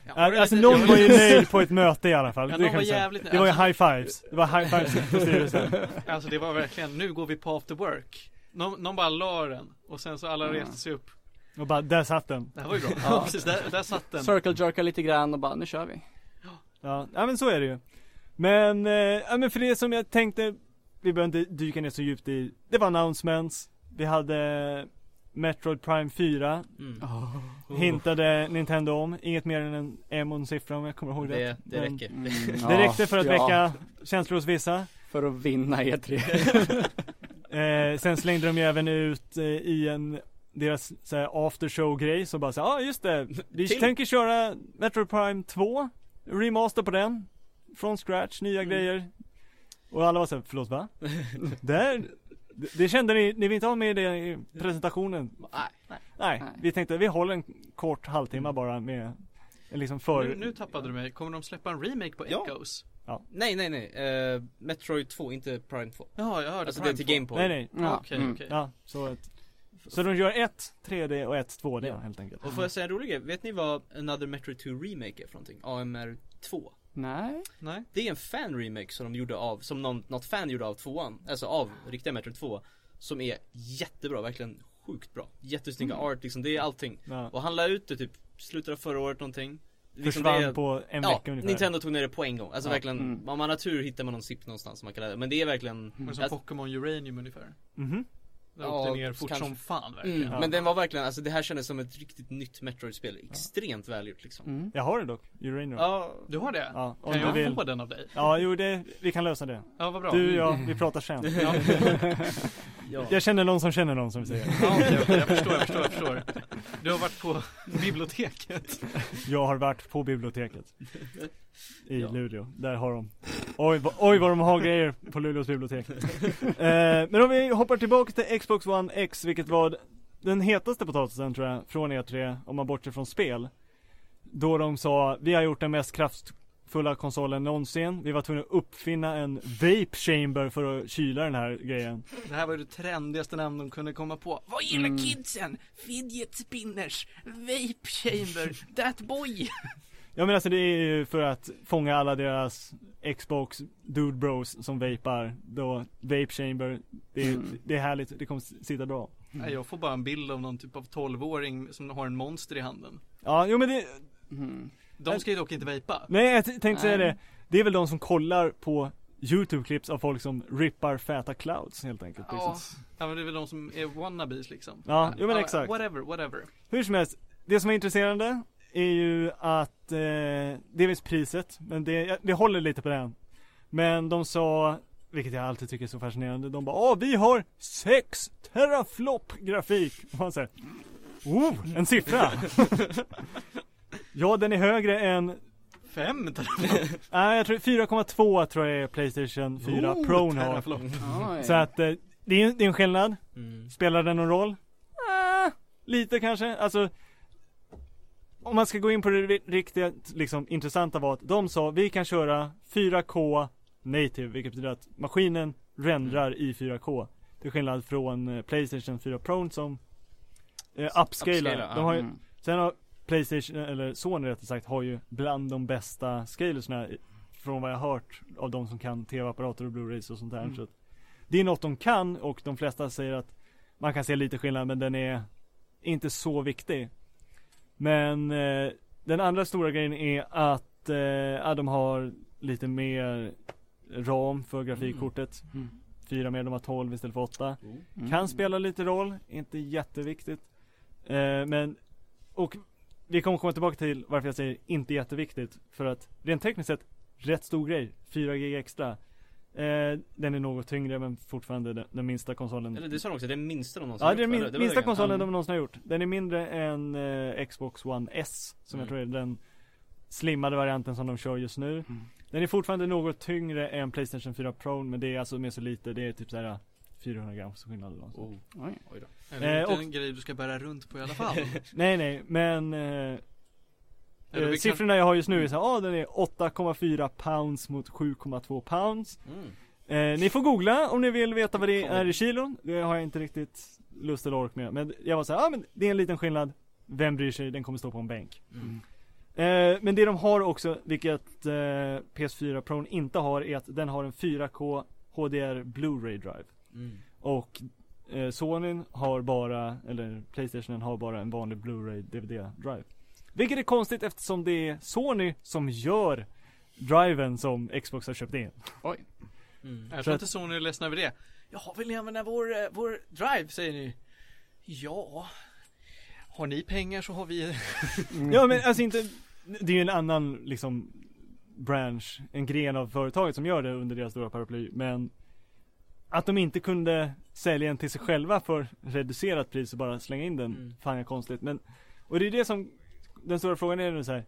Speaker 1: Ja,
Speaker 3: Ja,
Speaker 1: är
Speaker 3: alltså
Speaker 1: lite-
Speaker 3: någon var ju nöjd på ett möte i alla fall.
Speaker 1: Ja,
Speaker 3: det,
Speaker 1: var jävligt
Speaker 3: det var ju high fives. Det var high fives på styrelsen.
Speaker 1: Alltså det var verkligen, nu går vi på after work. Någon, någon bara la den och sen så alla reste sig upp.
Speaker 3: Och bara, där satt den.
Speaker 1: Det här var ju bra.
Speaker 2: Ja.
Speaker 1: Ja, precis, där, där satt den.
Speaker 2: Circle jerka lite grann och bara, nu kör vi.
Speaker 3: Ja, ja men så är det ju. Men, eh, ja men för det som jag tänkte, vi behöver inte dyka ner så djupt i, det var announcements. Vi hade Metroid Prime 4,
Speaker 4: Mm.
Speaker 3: hintade Nintendo om, inget mer än en Emon-siffra om jag kommer ihåg
Speaker 4: Det,
Speaker 3: rätt.
Speaker 4: det
Speaker 3: Men
Speaker 4: räcker.
Speaker 2: Mm,
Speaker 3: Det räckte för att
Speaker 2: ja,
Speaker 3: väcka känslor hos vissa.
Speaker 2: För att vinna E E3.
Speaker 3: Eh, sen slängde de ju även ut eh, i en deras såhär aftershow grej så bara så ja ah, just det, vi
Speaker 4: Till.
Speaker 3: tänker köra Metro Prime 2 Remaster på den Från scratch, nya
Speaker 4: Mm.
Speaker 3: grejer Och alla var såhär, förlåt va? Där, det, kände ni, ni vill inte ha med det i presentationen?
Speaker 4: Nej.
Speaker 3: Nej,
Speaker 2: Nej.
Speaker 3: vi tänkte vi håller en kort halvtimme bara med liksom för
Speaker 1: Nu, nu tappade du mig. Kommer de släppa en remake på
Speaker 4: Ja.
Speaker 1: Echoes?
Speaker 4: Nej nej nej, uh, Metroid 2, inte Prime 2
Speaker 1: Jaha, jag hörde
Speaker 4: Alltså det är
Speaker 1: Prime
Speaker 4: till
Speaker 1: 2.
Speaker 4: Game Boy
Speaker 3: Nej nej,
Speaker 2: Ja,
Speaker 1: Okej,
Speaker 2: mm.
Speaker 1: okej.
Speaker 3: ja så ett Så de gör ett 3D och ett 2D
Speaker 4: Ja.
Speaker 3: helt enkelt
Speaker 4: Och får jag säga en rolig grej, vet ni vad Another Metroid 2 Remake är för någonting? AMR 2
Speaker 2: Nej.
Speaker 1: Nej.
Speaker 4: Det är en fan-remake som de gjorde av, som någon, något fan gjorde av tvåan, alltså av riktiga Metroid 2 Som är jättebra, verkligen sjukt bra Jättesnygga art liksom, det är allting
Speaker 3: ja.
Speaker 4: Och han la ut det typ slutet av förra året någonting Liksom
Speaker 3: Försvann
Speaker 4: är-
Speaker 3: på en
Speaker 4: Ja,
Speaker 3: vecka ungefär
Speaker 4: Nintendo tog ner det på en gång, alltså
Speaker 3: Ja.
Speaker 4: verkligen,
Speaker 2: Mm.
Speaker 4: om man har tur hittar man någon zip någonstans som man kan ladda Men det är verkligen
Speaker 1: Men som Pokémon Uranium ungefär.
Speaker 3: Mhm.
Speaker 1: Det
Speaker 4: Ja,
Speaker 1: åkte ner fort
Speaker 4: kanske.
Speaker 1: som fan verkligen.
Speaker 4: mm,
Speaker 3: Ja.
Speaker 4: Men den var verkligen, alltså det här kändes som ett riktigt nytt Metroid-spel, extremt välgjort liksom
Speaker 2: Mm.
Speaker 3: Jag har det dock, Uranium
Speaker 4: Ja,
Speaker 1: Du har det?
Speaker 3: Ja,
Speaker 1: kan jag
Speaker 3: vill
Speaker 1: få den av dig?
Speaker 3: Ja, jo det, vi kan lösa det
Speaker 1: Ja, vad bra.
Speaker 3: Du och jag, vi pratar sen
Speaker 1: Ja,
Speaker 4: ja.
Speaker 3: Jag känner någon som känner någon som säger
Speaker 1: ja okej, okej, jag förstår, jag förstår, jag förstår. Du har varit på biblioteket.
Speaker 3: Jag har varit på biblioteket I
Speaker 4: Ja.
Speaker 3: Luleå, där har de Oj, vad- oj vad de har grejer på Luleås bibliotek eh, Men om vi hoppar tillbaka till Xbox One X, vilket var den hetaste potatisen tror jag, från E3, om man bortser från spel Då de sa, vi har gjort den mest kraftfulla konsolen någonsin Vi var tvungna att uppfinna en vape chamber för att kyla den här grejen
Speaker 1: Det här var ju det trendigaste namn de kunde komma på. Vad gillar
Speaker 2: Mm.
Speaker 1: kidsen? Fidget spinners, vape chamber, that boy.
Speaker 3: Ja men alltså det är ju för att fånga alla deras Xbox dude bros som vapar, då Vape Chamber, det är,
Speaker 2: Mm.
Speaker 3: det är härligt, det kommer sitta bra.
Speaker 1: Nej, jag får bara en bild av någon typ av 12-åring som har en monster i handen.
Speaker 3: Ja, jo men det,
Speaker 2: Mm.
Speaker 1: De ska ju dock inte vejpa.
Speaker 3: nej jag tänkte säga det, det är väl de som kollar på YouTube-clips av folk som rippar feta clouds helt enkelt.
Speaker 1: Ja,
Speaker 3: Liksom.
Speaker 1: ja men det är väl de som är wannabes liksom.
Speaker 3: Ja, jo men exakt.
Speaker 1: Whatever, whatever.
Speaker 3: Hur som helst, det som är intresserande är ju att, eh, delvis priset, men det, det håller lite på den. Men de sa, vilket jag alltid tycker är så fascinerande, de bara Åh, vi har 6 teraflop grafik! Och man säger, oh, en siffra! ja, den är högre än,
Speaker 1: Fem
Speaker 3: nej jag tror 4,2 tror jag är Playstation 4
Speaker 1: Oh,
Speaker 3: Pro har.
Speaker 1: teraflop.
Speaker 3: Så att, eh, det är, det är en skillnad.
Speaker 4: Mm.
Speaker 3: Spelar det någon roll? Ah, lite kanske. Alltså, om man ska gå in på det ri- riktigt liksom, intressanta var att de sa vi kan köra 4K native, vilket betyder att maskinen rendrar i 4K. Till skillnad från eh, Playstation 4 Pro som eh, upscalar. De har ju,
Speaker 2: Mm.
Speaker 3: sen har Playstation, eller Sony rättare sagt, har ju bland de bästa scalersna från vad jag har hört av de som kan tv-apparater och Blu-rays och sånt där.
Speaker 2: Mm.
Speaker 3: Så det är något de kan och de flesta säger att man kan se lite skillnad men den är inte så viktig. Men eh, den andra stora grejen är att eh, de har lite mer ram för grafikkortet.
Speaker 2: Mm.
Speaker 3: Fyra mer, de har 12 istället för 8.
Speaker 2: Mm.
Speaker 3: Kan spela lite roll, inte jätteviktigt. Eh, men, och vi kommer komma tillbaka till varför jag säger inte jätteviktigt. För att rent tekniskt sett, rätt stor grej. 4 gig extra. Eh, den är något tyngre men fortfarande den, den minsta konsolen.
Speaker 4: Eller det sa de också, det är den minsta de någonsin
Speaker 3: Ja,
Speaker 4: har
Speaker 3: det är
Speaker 4: gjort,
Speaker 3: min,
Speaker 4: eller? var
Speaker 3: minsta
Speaker 4: det.
Speaker 3: konsolen
Speaker 2: Ja.
Speaker 3: de någonsin har gjort. Den är mindre än eh, Xbox One S, som jag
Speaker 4: Mm.
Speaker 3: tror är den slimmade varianten som de kör just nu.
Speaker 2: Mm.
Speaker 3: Den är fortfarande något tyngre än Playstation 4 Pro, men det är alltså med så lite, det är typ såhär 400 grams skillnad eller.
Speaker 4: Oh,
Speaker 2: Oj.
Speaker 4: oj då.
Speaker 1: Det är
Speaker 3: Eh,
Speaker 1: inte
Speaker 3: och-
Speaker 1: en grej du ska bära runt på i alla fall.
Speaker 3: Nej nej, men eh, eh, siffrorna jag har just nu är såhär, ja den är 8,4 pounds mot 7,2 pounds.
Speaker 4: Mm.
Speaker 3: Eh, ni får googla om ni vill veta vad det är i kilon. Det har jag inte riktigt lust eller ork med. Men jag var såhär, ja men det är en liten skillnad. Vem bryr sig? Den kommer stå på en bänk.
Speaker 4: Mm.
Speaker 3: Eh, men det de har också, vilket eh, PS4 Pro inte har, är att den har en 4K HDR Blu-ray drive.
Speaker 4: Mm.
Speaker 3: Och eh, Sony har bara, eller Playstation har bara en vanlig Blu-ray DVD drive. Vilket är konstigt eftersom det är Sony som gör driven som Xbox har köpt in.
Speaker 4: Mm.
Speaker 1: Jag tror
Speaker 3: att-
Speaker 1: inte Sony är ledsna över det. Ja, vill ni använda vår, eh, vår drive säger ni? Ja. Har ni pengar så har vi
Speaker 3: Ja men alltså inte, det är ju en annan liksom branch, en gren av företaget som gör det under deras stora paraply. Men att de inte kunde sälja den till sig själva för reducerat pris och bara slänga in den,
Speaker 4: Mm.
Speaker 3: fan är konstigt. Men, och det är det som, den stora frågan är nu så här.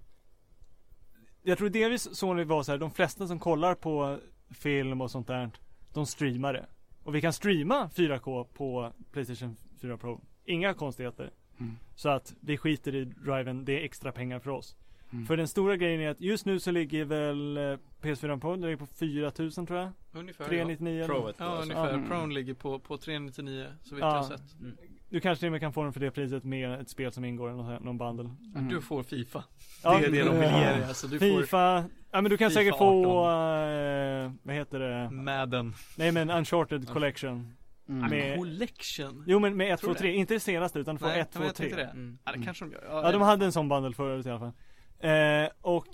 Speaker 3: Jag tror delvis Sony var så här, de flesta som kollar på film och sånt där, de streamar det. Och vi kan streama 4K på Playstation 4 Pro. Inga konstigheter.
Speaker 2: Mm.
Speaker 3: Så att vi skiter i driven, det är extra pengar för oss.
Speaker 2: Mm.
Speaker 3: För den stora grejen är att just nu så ligger väl eh, PS4 Pro, den ligger på 4000 tror jag.
Speaker 1: ungefär.
Speaker 3: 399 eller
Speaker 4: Provet
Speaker 1: Ja,
Speaker 4: alltså.
Speaker 1: ungefär.
Speaker 2: Mm.
Speaker 1: Prone ligger på, på 399 så vitt
Speaker 3: Ja.
Speaker 1: jag har sett.
Speaker 4: Mm.
Speaker 3: Du kanske till och med kan få den för det priset med ett spel som ingår i någon, någon bundle.
Speaker 2: Mm.
Speaker 1: Du får Fifa.
Speaker 3: Ja,
Speaker 1: det är det de vill ge dig. Alltså, du får
Speaker 3: Fifa, ja men du kan
Speaker 1: FIFA
Speaker 3: säkert få,
Speaker 1: 18.
Speaker 3: eh, vad heter det?
Speaker 1: Madden.
Speaker 3: Nej men Uncharted Collection.
Speaker 2: Mm.
Speaker 3: Med-
Speaker 1: Collection.
Speaker 3: Jo men med 1,
Speaker 1: Tror
Speaker 3: 2, 3, inte det senaste utan får
Speaker 1: Nej,
Speaker 3: 1,
Speaker 1: men
Speaker 3: 2,
Speaker 1: jag tänkte
Speaker 3: 3.
Speaker 1: det.
Speaker 4: Mm.
Speaker 1: Ja, det
Speaker 2: Mm.
Speaker 1: kanske de gör.
Speaker 3: Ja de hade en sån bundle förut i alla fall. Eh, och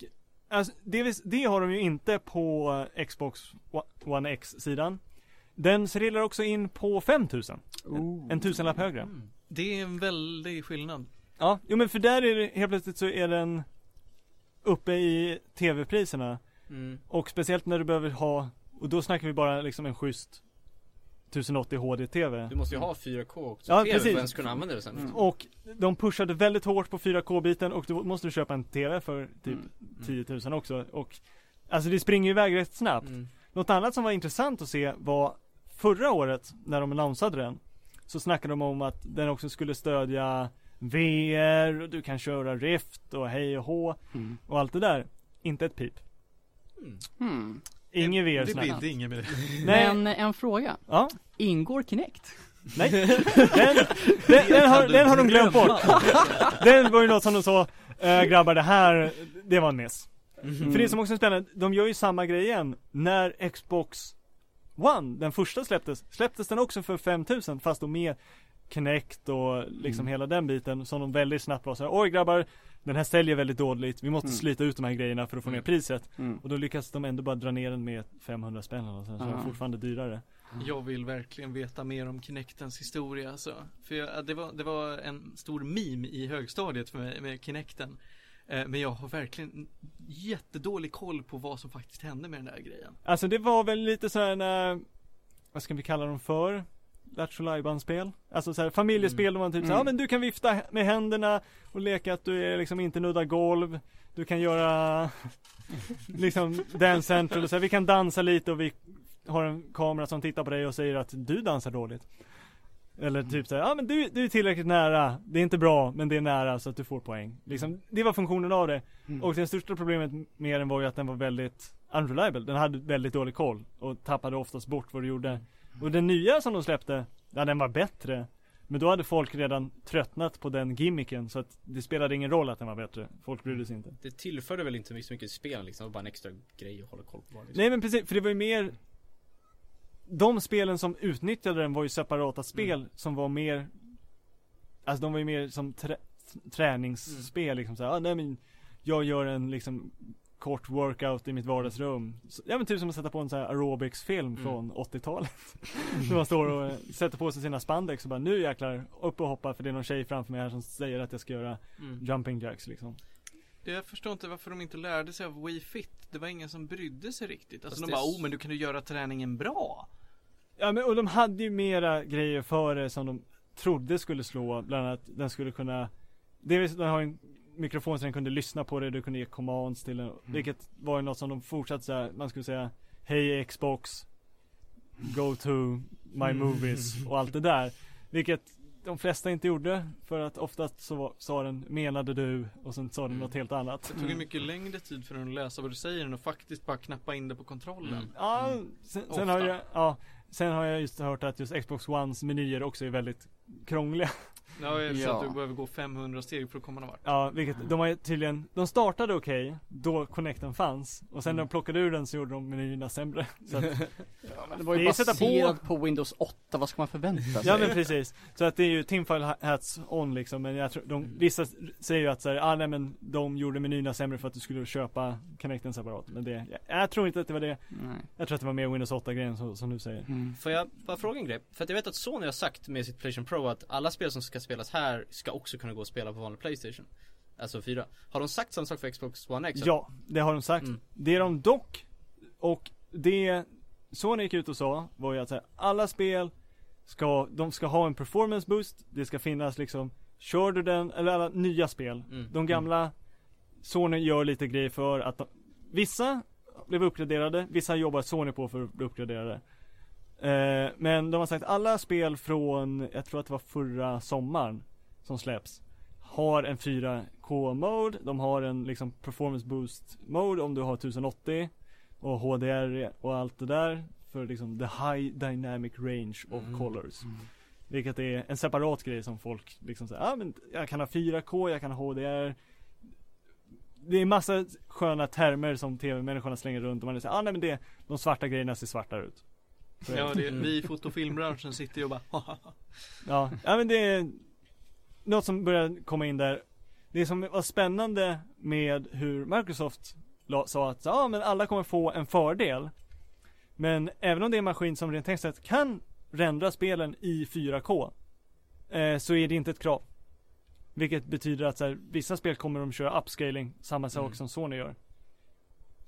Speaker 3: alltså, det, det har de ju inte på Xbox One X sidan. Den serilar också in på 5000.
Speaker 2: Oh.
Speaker 3: En tusenlapp högre.
Speaker 4: Mm.
Speaker 1: Det är en väldig skillnad.
Speaker 3: Ja, jo men för där är det helt plötsligt så är den uppe i tv-priserna.
Speaker 4: Mm.
Speaker 3: Och speciellt när du behöver ha, och då snackar vi bara liksom en schysst 1080 HD-TV.
Speaker 4: Du måste ju ha 4K också,
Speaker 3: Ja,
Speaker 4: TV
Speaker 3: precis.
Speaker 4: för att ens kunna använda det sen.
Speaker 2: Mm.
Speaker 3: Och de pushade väldigt hårt på 4K-biten och då måste du köpa en TV för typ
Speaker 2: Mm.
Speaker 3: 10 000 också. Och alltså det springer iväg rätt snabbt.
Speaker 4: Mm.
Speaker 3: Något annat som var intressant att se var förra året när de lanserade den så snackade de om att den också skulle stödja VR och du kan köra Rift och hej och hå
Speaker 2: Mm.
Speaker 3: och allt det där. Inte ett pip.
Speaker 4: Mm.
Speaker 2: Hmm.
Speaker 3: Ingen VR
Speaker 1: Det
Speaker 3: snack.
Speaker 1: bidde inget med det.
Speaker 3: Nej,
Speaker 2: Men en fråga.
Speaker 3: ja,
Speaker 2: Ingår Kinect?
Speaker 3: nej. Den, den, den, har, den har de glömt bort. Den var ju något som de sa, Eh, grabbar det här, det var en miss.
Speaker 4: Mm.
Speaker 3: För det som också är spännande, de gör ju samma grej igen. När Xbox One, den första släpptes, släpptes den också för 5000 fast då med Kinect och liksom
Speaker 2: Mm.
Speaker 3: hela den biten som de väldigt snabbt var såhär, oj grabbar, den här säljer väldigt dåligt, vi måste
Speaker 2: Mm.
Speaker 3: slita ut de här grejerna för att få ner
Speaker 4: Mm.
Speaker 3: priset.
Speaker 2: Mm.
Speaker 3: Och då lyckas de ändå bara dra ner den med 500 spänn eller så, så det är
Speaker 2: Ja.
Speaker 3: fortfarande dyrare.
Speaker 1: Jag vill verkligen veta mer om Kinectens historia alltså. För jag, det, var, det var en stor meme i högstadiet för mig med Kinecten. Eh, men jag har verkligen jättedålig koll på vad som faktiskt hände med den där grejen.
Speaker 3: Alltså det var väl lite såhär när, vad ska vi kalla dem för? Lattjo spel Alltså såhär familjespel
Speaker 1: Mm.
Speaker 3: där man typ
Speaker 2: Mm.
Speaker 3: såhär, ja men du kan vifta med händerna och leka att du är liksom inte nuddar golv Du kan göra liksom dance central och så här, vi kan dansa lite och vi har en kamera som tittar på dig och säger att du dansar dåligt Eller typ såhär, ja men du, du är tillräckligt nära, det är inte bra men det är nära så att du får poäng Liksom, det var funktionen av det
Speaker 2: Mm.
Speaker 3: och det största problemet med den var ju att den var väldigt unreliable. Den hade väldigt dålig koll och tappade oftast bort vad du gjorde. Och den nya som de släppte, ja den var bättre. Men då hade folk redan tröttnat på den gimmicken så att det spelade ingen roll att den var bättre. Folk brydde sig inte.
Speaker 4: Det tillförde väl inte så mycket i spelen liksom, det var bara en extra grej att hålla koll på liksom.
Speaker 3: Nej men precis, för det var ju mer De spelen som utnyttjade den var ju separata spel som var mer Alltså de var ju mer som trä, träningsspel liksom såhär, ah, nej men Jag gör en liksom kort workout i mitt vardagsrum Så- Ja men typ som att sätta på en sån här aerobics-film
Speaker 4: Mm.
Speaker 3: från 80-talet När man står och eh, sätter på sig sina spandex och bara nu jäklar, upp och hoppa för det är någon tjej framför mig här som säger att jag ska göra
Speaker 1: Mm.
Speaker 3: jumping jacks liksom
Speaker 1: jag förstår inte varför de inte lärde sig av Wii Fit. Det var ingen som brydde sig riktigt. Alltså
Speaker 4: Fast
Speaker 1: de bara, oh men du kan ju göra träningen bra.
Speaker 3: Ja men och de hade ju mera grejer för det som de trodde skulle slå, bland annat den skulle kunna Dels den har en mikrofon så den kunde lyssna på det, du kunde ge commands till den, vilket var ju något som de fortsatte säga, man skulle säga Hej Xbox Go to my movies och allt det där. Vilket de flesta inte gjorde för att oftast så sa den menade du? Och sen sa den
Speaker 1: Mm.
Speaker 3: något helt annat.
Speaker 1: Det tog ju mycket längre tid för den att läsa vad du säger än att faktiskt bara knappa in det på kontrollen.
Speaker 4: Mm.
Speaker 3: Ja, sen, sen har jag, ja Sen har jag just hört att just Xbox Ones menyer också är väldigt krångliga.
Speaker 1: Ja, jag
Speaker 2: Ja.
Speaker 1: att du behöver gå 500 steg för att komma någon vart.
Speaker 3: Ja, vilket, de har tydligen, de startade okej, då Connecten fanns Och sen när
Speaker 1: Mm.
Speaker 3: de plockade ur den så gjorde de menyerna sämre så att,
Speaker 2: Det var ju
Speaker 3: Det är sätta på-
Speaker 2: baserat på Windows 8, vad ska man förvänta sig?
Speaker 3: Ja men precis, så att det är ju Timfile hats on liksom Men jag tror, de, vissa säger ju att såhär, ah nej men de gjorde menyerna sämre för att du skulle köpa Connecten separat Men det, jag, jag tror inte att det var det
Speaker 2: Nej.
Speaker 3: Jag tror att det var mer Windows 8 grejen som, som du säger
Speaker 2: Mm.
Speaker 4: Får jag bara fråga en grej? För att jag vet att Sony har sagt med sitt Playstation Pro att alla spel som ska spelas här ska också kunna gå att spela på vanlig Playstation Alltså 4 Har de sagt samma sak för Xbox One X?
Speaker 3: Ja, det har de sagt.
Speaker 4: Mm.
Speaker 3: Det de dock, och det Sony gick ut och sa var ju att här, alla spel ska, de ska ha en performance boost, det ska finnas liksom, kör du den, eller alla nya spel,
Speaker 4: Mm.
Speaker 3: de gamla Sony gör lite grejer för att de, vissa blev uppgraderade, vissa jobbar Sony på för att bli uppgraderade. Eh, men de har sagt alla spel från, jag tror att det var förra sommaren som släpps har en 4K mode, de har en liksom performance boost mode om du har 1080 och HDR och allt det där för liksom the high dynamic range of
Speaker 4: Mm.
Speaker 3: colors. Vilket är en separat grej som folk liksom säger, ja ah, men jag kan ha 4K, jag kan ha HDR Det är massa sköna termer som tv-människorna slänger runt och man säger, ah nej men det, de svarta grejerna ser svartare ut. Är det.
Speaker 1: Ja, det, vi i fotofilmbranschen sitter ju och bara
Speaker 3: Ja, ja men det är något som börjar komma in där. Det som var spännande med hur Microsoft sa att ja men alla kommer få en fördel. Men även om det är en maskin som rent tekniskt sett kan rendra spelen i 4K eh, så är det inte ett krav. Vilket betyder att så här, vissa spel kommer de köra upscaling, samma sak
Speaker 4: Mm.
Speaker 3: som Sony gör.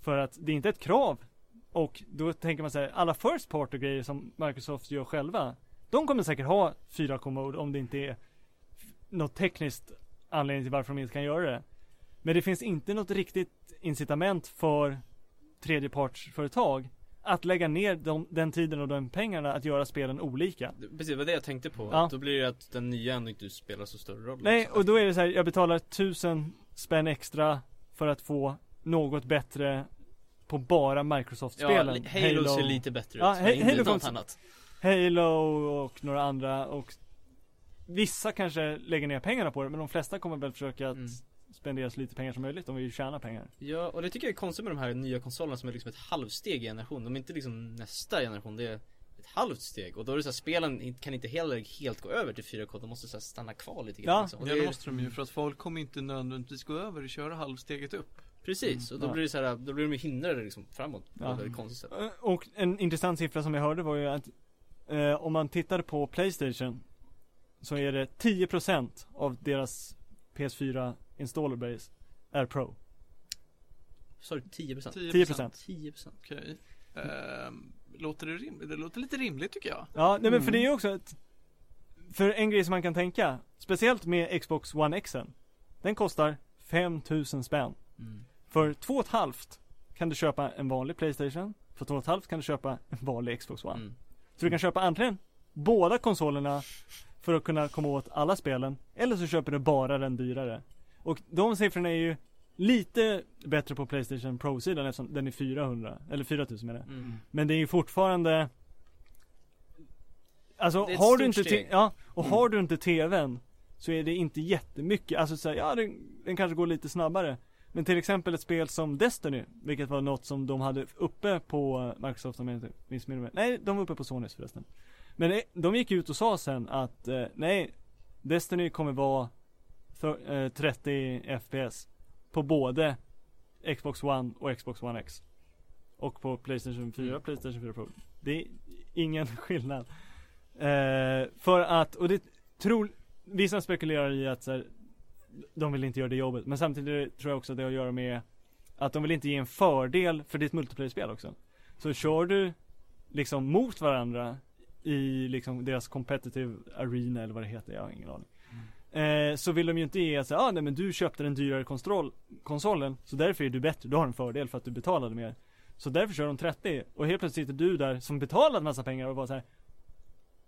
Speaker 3: För att det är inte ett krav. Och då tänker man så här, alla first party grejer som Microsoft gör själva de kommer säkert ha 4K-mode om det inte är något tekniskt anledning till varför de inte kan göra det. Men det finns inte något riktigt incitament för tredjepartsföretag att lägga ner de, den tiden och de pengarna att göra spelen olika.
Speaker 4: Precis, det var det jag tänkte på.
Speaker 3: Ja.
Speaker 4: Då blir det att den nya ändå inte spelar så stor roll
Speaker 3: Nej,
Speaker 4: också.
Speaker 3: och då är det så här, jag betalar tusen spänn extra för att få något bättre på bara
Speaker 4: Ja,
Speaker 3: Microsoft-spelen.
Speaker 4: li- Halo, ser lite bättre ut,
Speaker 3: Ja,
Speaker 4: men inte
Speaker 3: Halo
Speaker 4: något annat
Speaker 3: Halo och några andra och vissa kanske lägger ner pengarna på det men de flesta kommer väl försöka att
Speaker 4: Mm.
Speaker 3: spendera så lite pengar som möjligt. De vill ju tjäna pengar.
Speaker 4: Ja, och det tycker jag är konstigt med de här nya konsolerna som är liksom ett halvsteg i generation. De är inte liksom nästa generation, det är ett halvt steg. Och då är det så här, spelen kan inte heller helt gå över till 4K, de måste så här, stanna kvar lite grann.
Speaker 3: Ja,
Speaker 4: liksom. och
Speaker 1: Ja
Speaker 4: det
Speaker 1: det
Speaker 4: är,
Speaker 1: måste de ju för att folk kommer inte nödvändigtvis gå över och köra halvsteget upp.
Speaker 4: Precis, och då
Speaker 3: Ja.
Speaker 4: blir det så här, då blir de ju hindrade liksom framåt på
Speaker 3: Ja.
Speaker 4: ett konstigt sätt.
Speaker 3: Eh, Och en intressant siffra som jag hörde var ju att eh, om man tittar på Playstation så är det 10% av deras PS4 installer base är Pro.
Speaker 4: Sa du 10%?
Speaker 3: 10%.
Speaker 4: 10%?
Speaker 1: Okej. Ehm, låter det rimligt? Det låter lite rimligt tycker jag.
Speaker 3: Ja, nej men för
Speaker 2: Mm.
Speaker 3: det är ju också ett För en grej som man kan tänka Speciellt med Xbox One X Den kostar 5000 spänn
Speaker 4: Mm.
Speaker 3: För två och ett halvt kan du köpa en vanlig Playstation. För två och ett halvt kan du köpa en vanlig Xbox One.
Speaker 4: Mm.
Speaker 3: Så du kan köpa antingen båda konsolerna För att kunna komma åt alla spelen Eller så köper du bara den dyrare. Och de siffrorna är ju Lite bättre på Playstation Pro-sidan eftersom den är 400 Eller 4000 menar jag.
Speaker 4: Mm.
Speaker 3: men det är ju fortfarande Alltså
Speaker 4: Det är ett
Speaker 3: har du inte
Speaker 4: steg.
Speaker 3: ja, och har du inte TVn Så är det inte jättemycket, alltså så här, ja den, den kanske går lite snabbare Men till exempel ett spel som Destiny Vilket var något som de hade uppe på Microsoft om jag inte missminner mig. Nej, de var uppe på Sonys förresten. Men det, de gick ut och sa sen att eh, nej Destiny kommer vara för, eh, 30 FPS På både Xbox One och Xbox One X. Och på Playstation 4
Speaker 4: Mm.
Speaker 3: Playstation 4 Pro. Det är ingen skillnad. Eh, För att, och det tror Vissa spekulerar i att så här, De vill inte göra det jobbet. Men samtidigt tror jag också att det har att göra med Att de vill inte ge en fördel för ditt multiplayer-spel också. Så kör du Liksom mot varandra I liksom deras competitive arena eller vad det heter, jag har ingen aning. Eh, så vill de ju inte ge att säga, ah, nej men du köpte den dyrare kontroll, konsolen Så därför är du bättre, du har en fördel för att du betalade mer. Så därför kör de 30 och helt plötsligt sitter du där som betalat massa pengar och bara så här.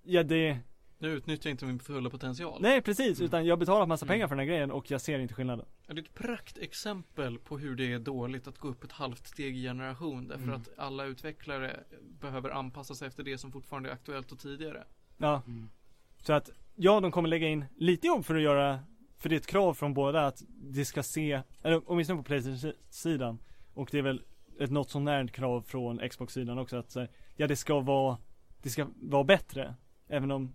Speaker 3: Ja det,
Speaker 1: Nu utnyttjar jag inte min fulla potential.
Speaker 3: nej precis
Speaker 1: Mm.
Speaker 3: utan jag har betalat massa
Speaker 1: Mm.
Speaker 3: pengar för den här grejen och jag ser inte skillnaden
Speaker 1: Ja, Det är ett praktexempel på hur det är dåligt att gå upp ett halvt steg i generation därför
Speaker 3: Mm.
Speaker 1: att alla utvecklare behöver anpassa sig efter det som fortfarande är aktuellt och tidigare.
Speaker 3: Ja
Speaker 2: Mm.
Speaker 3: Så att, ja de kommer lägga in lite jobb för att göra För det är ett krav från båda att det ska se, eller åtminstone på Playstation-sidan Och det är väl ett något sån här krav från Xbox-sidan också att ja det ska vara Det ska vara bättre Även om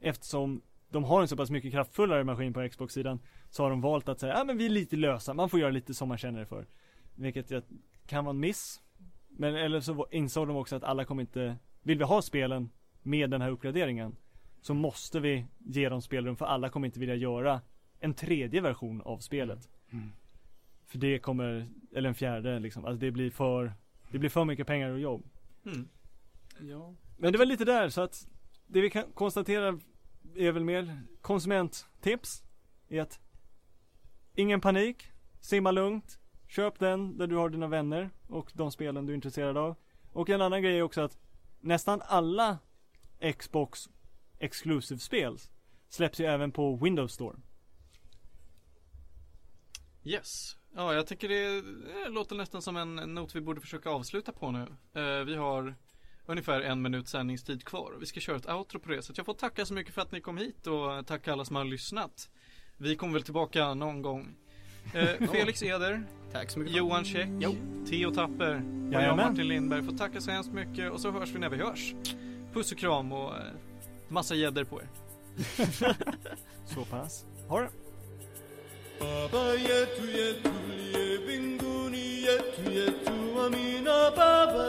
Speaker 3: Eftersom de har en så pass mycket kraftfullare maskin på Xbox-sidan Så har de valt att säga, ja men vi är lite lösa, man får göra lite som man känner det för Vilket jag, kan vara en miss Men eller så insåg de också att alla kommer inte Vill vi ha spelen med den här uppgraderingen Så måste vi ge dem spelrum för alla kommer inte vilja göra En tredje version av spelet
Speaker 2: Mm.
Speaker 3: För det kommer, eller en fjärde liksom, alltså det blir för Det blir för mycket pengar och jobb
Speaker 1: Mm.
Speaker 2: Ja.
Speaker 3: Men det var lite där så att det vi kan konstatera är väl mer konsumenttips Är att Ingen panik Simma lugnt Köp den där du har dina vänner och de spelen du är intresserad av Och en annan grej är också att Nästan alla Xbox Exclusive-spel Släpps ju även på Windows Store
Speaker 1: Yes. Ja, jag tycker det det låter nästan som en not vi borde försöka avsluta på nu. Eh, vi har ungefär en minut sändningstid kvar. Vi ska köra ett outro på det. Så jag får tacka så mycket för att ni kom hit och tacka alla som har lyssnat. Vi kommer väl tillbaka någon gång. Eh, Felix Eder,
Speaker 4: Tack så mycket
Speaker 1: Johan Käck,
Speaker 4: Jo.
Speaker 1: Theo Tapper och jag. Martin Lindberg får tacka så hemskt mycket och så hörs vi när vi hörs. Puss och kram och eh, massa gäddor på er.
Speaker 3: Så pass Ha det
Speaker 6: Baba yetu yetu liye mbinguni yetu yetu amina Baba